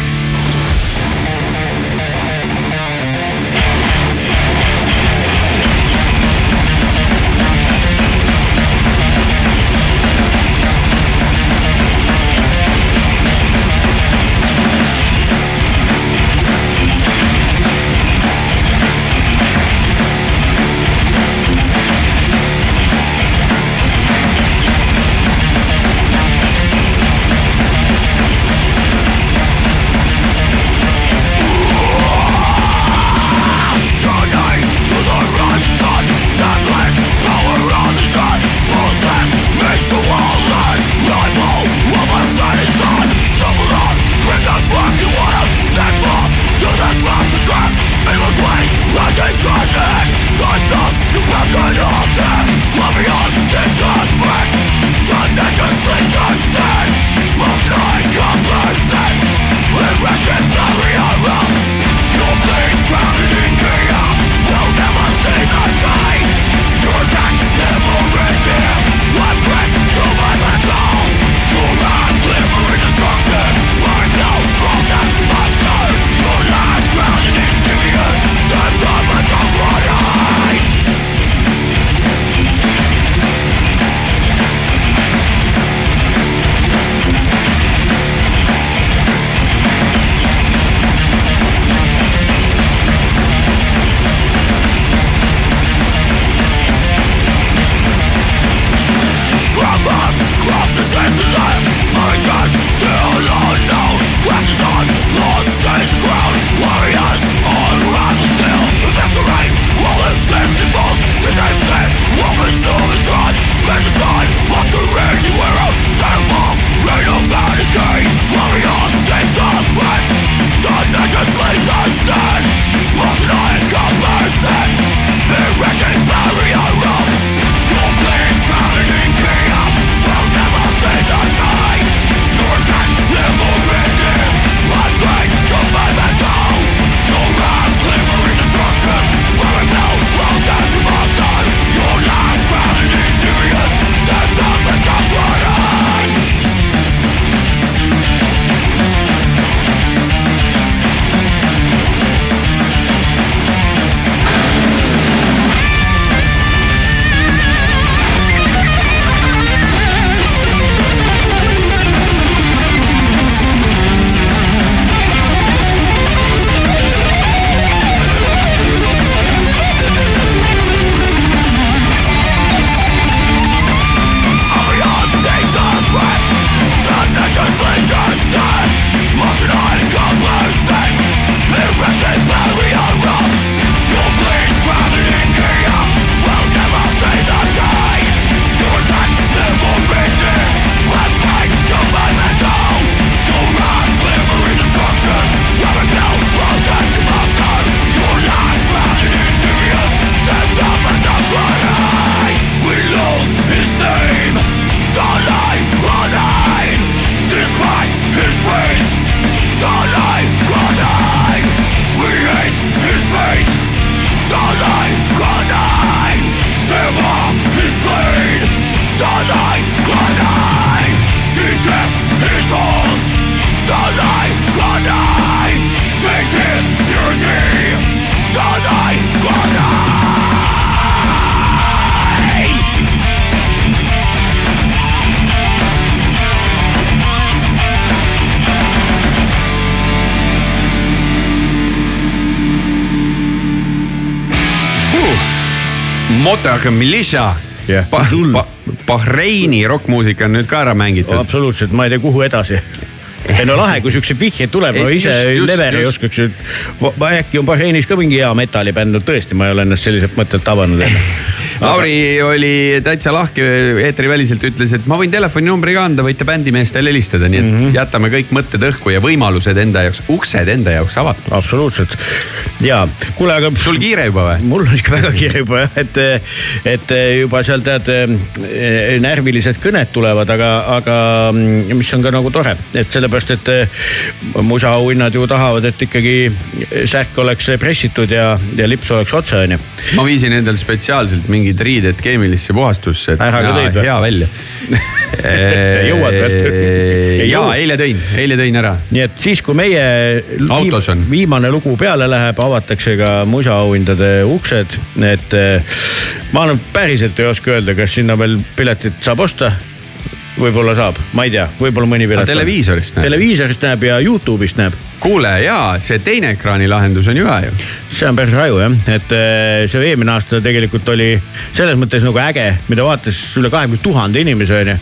Motor Militia Jah, ba sul- ba Bahreini rokkmuusika on nüüd ka ära mängitud. absoluutselt, ma ei tea, kuhu edasi. ei no lahe, kui siukseid vihjeid tuleb, ma ise never ei oskaks. äkki on Bahreinis ka mingi hea metallibänd, no tõesti, ma ei ole ennast selliselt mõttelt tabanud enne. Lauri oli täitsa lahke eetriväliselt, ütles, et ma võin telefoninumbri ka anda, võite bändimeestele helistada, nii et mm -hmm. jätame kõik mõtted õhku ja võimalused enda jaoks, uksed enda jaoks avatud. absoluutselt ja kuule, aga. sul kiire juba või? mul on ikka väga kiire juba jah, et, et juba seal tead närvilised kõned tulevad, aga, aga mis on ka nagu tore, et sellepärast, et musaauhinnad ju tahavad, et ikkagi särk oleks pressitud ja, ja lips oleks otse, onju. ma viisin endale spetsiaalselt mingid riided keemilisse puhastusse, hea välja. Jõuad veel? Ja eile tõin, eile tõin ära. nii et siis, kui meie Autos on. viimane lugu peale läheb, avatakse ka musaauhindade uksed, et eh, ma nüüd päriselt ei oska öelda, kas sinna veel piletit saab osta võib-olla saab, ma ei tea, võib-olla mõni pilet. televiisorist näeb. televiisorist näeb ja Youtube'ist näeb, kuule jaa, see teine ekraani lahendus on ju hea ju. see on päris raju jah, et eh, see eelmine aasta tegelikult oli selles mõttes nagu äge, mida vaatas üle kahekümne tuhande inimese onju.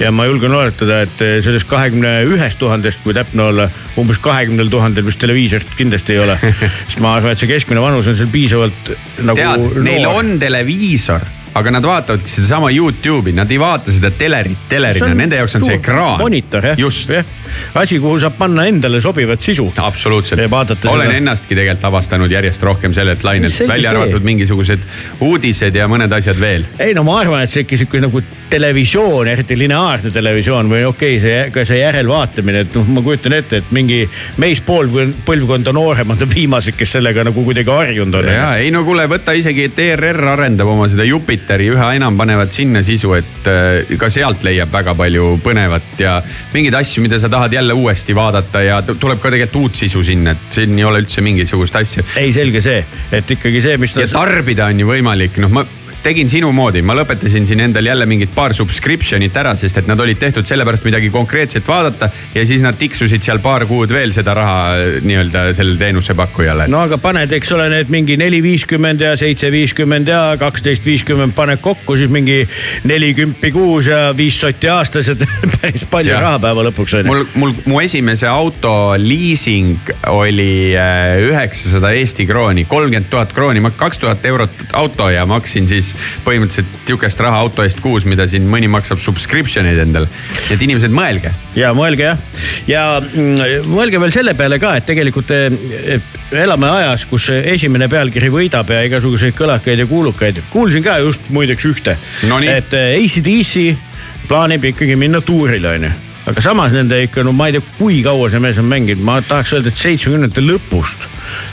ja ma julgen oletada, et eh, sellest kahekümne ühest tuhandest, kui täpne olla, umbes kahekümnel tuhandel vist televiisorit kindlasti ei ole. sest ma arvan, et see keskmine vanus on seal piisavalt nagu tead, neil on televiisor, aga nad vaatavadki sedasama Youtube'i, nad ei vaata seda telerit telerina, nende jaoks on see ekraan. monitor jah, jah, asi, kuhu saab panna endale sobivat sisu. absoluutselt olen seda- ennastki tegelikult avastanud järjest rohkem sellelt lainelt, välja arvatud mingisugused uudised ja mõned asjad veel. ei no ma arvan, et see ikka sihuke nagu televisioon, eriti lineaarne televisioon või okei okay,, see ka see järelvaatamine, et noh, ma kujutan ette, et mingi meist pool põlvkonda nooremad on viimased, kes sellega nagu kuidagi harjunud on. ja ei no kuule, võta isegi, et ERR arendab oma seda Jupiteri üha enam panevad sinna sisu, et äh, ka sealt leiab väga palju põnevat ja mingeid asju, mida sa tahad jälle uuesti vaadata ja tuleb ka tegelikult uut sisu sinna, et siin ei ole üldse mingisugust asja. ei, selge see, et ikkagi see, mis ja. tarbida on ju võimalik, noh, ma tegin sinu moodi, ma lõpetasin siin endal jälle mingid paar subscription'it ära, sest et nad olid tehtud sellepärast midagi konkreetset vaadata ja siis nad tiksusid seal paar kuud veel seda raha äh, nii-öelda sellele teenusepakkujale. no aga paned, eks ole, need mingi neli viiskümmend ja seitse viiskümmend ja kaksteist viiskümmend paned kokku, siis mingi neli kümpi kuus ja viis sotti aastas, et päris palju Jah. raha päeva lõpuks on ju. mul, mul, mu esimese auto liising oli äh, üheksasada Eesti krooni, kolmkümmend tuhat krooni, ma kaks tuhat eurot auto ja maksin siis põhimõtteliselt sihukest raha auto eest kuus, mida siin mõni maksab subscription eid endale. et inimesed, mõelge. ja mõelge jah, ja mm, mõelge veel selle peale ka, et tegelikult eh, elame ajas, kus esimene pealkiri võidab ja igasuguseid kõlakaid ja kuulukaid. kuulsin ka just muideks ühte, Nonii. et eh, ACDC plaanib ikkagi minna tuurile onju aga samas nende ikka, no ma ei tea, kui kaua see mees on mänginud, ma tahaks öelda, et seitsmekümnendate lõpust.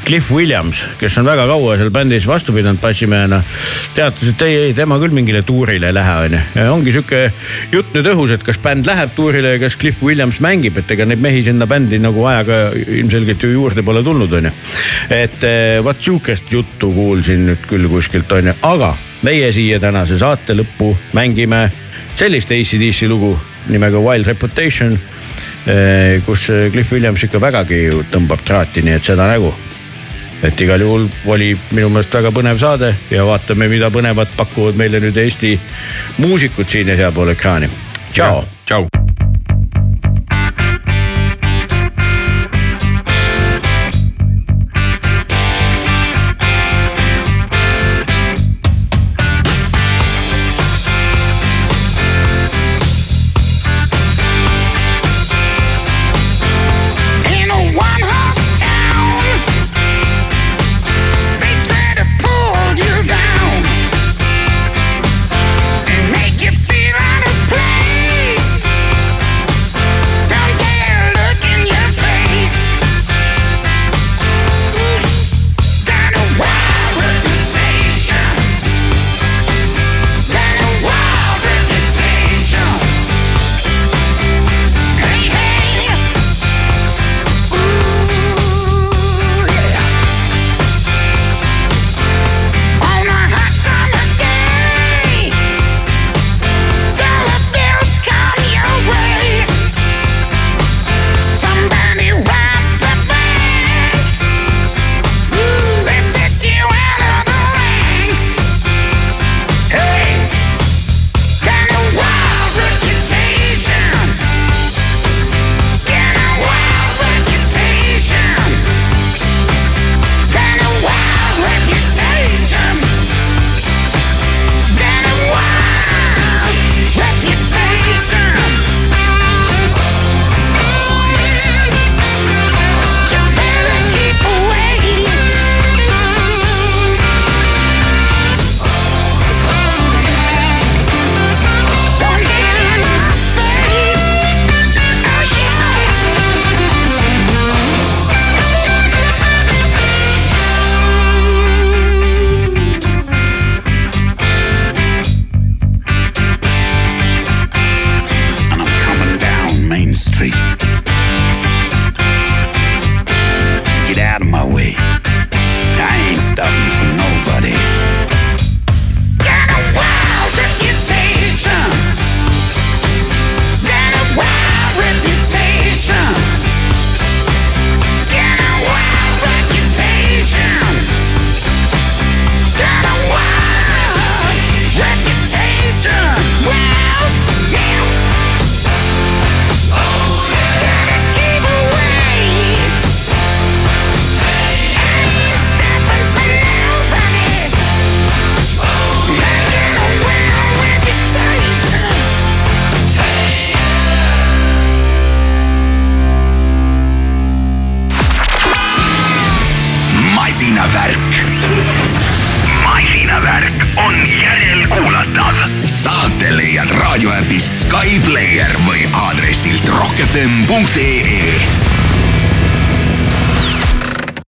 Cliff Williams, kes on väga kaua seal bändis vastu pidanud bassimehena, teatas, et ei, ei tema küll mingile tuurile ei lähe, onju. ongi sihuke jutt nüüd õhus, et kas bänd läheb tuurile ja kas Cliff Williams mängib, et ega neid mehi sinna bändi nagu ajaga ilmselgelt ju juurde pole tulnud, onju. et eh, vot sihukest juttu kuulsin nüüd küll kuskilt, onju, aga meie siia tänase saate lõppu mängime sellist ACDC lugu nimega Wild Reputation, kus Cliff Williams ikka vägagi tõmbab traati, nii et seda nägu. et igal juhul oli minu meelest väga põnev saade ja vaatame, mida põnevat pakuvad meile nüüd Eesti muusikud siin ja sealpool ekraani. tšau. tšau.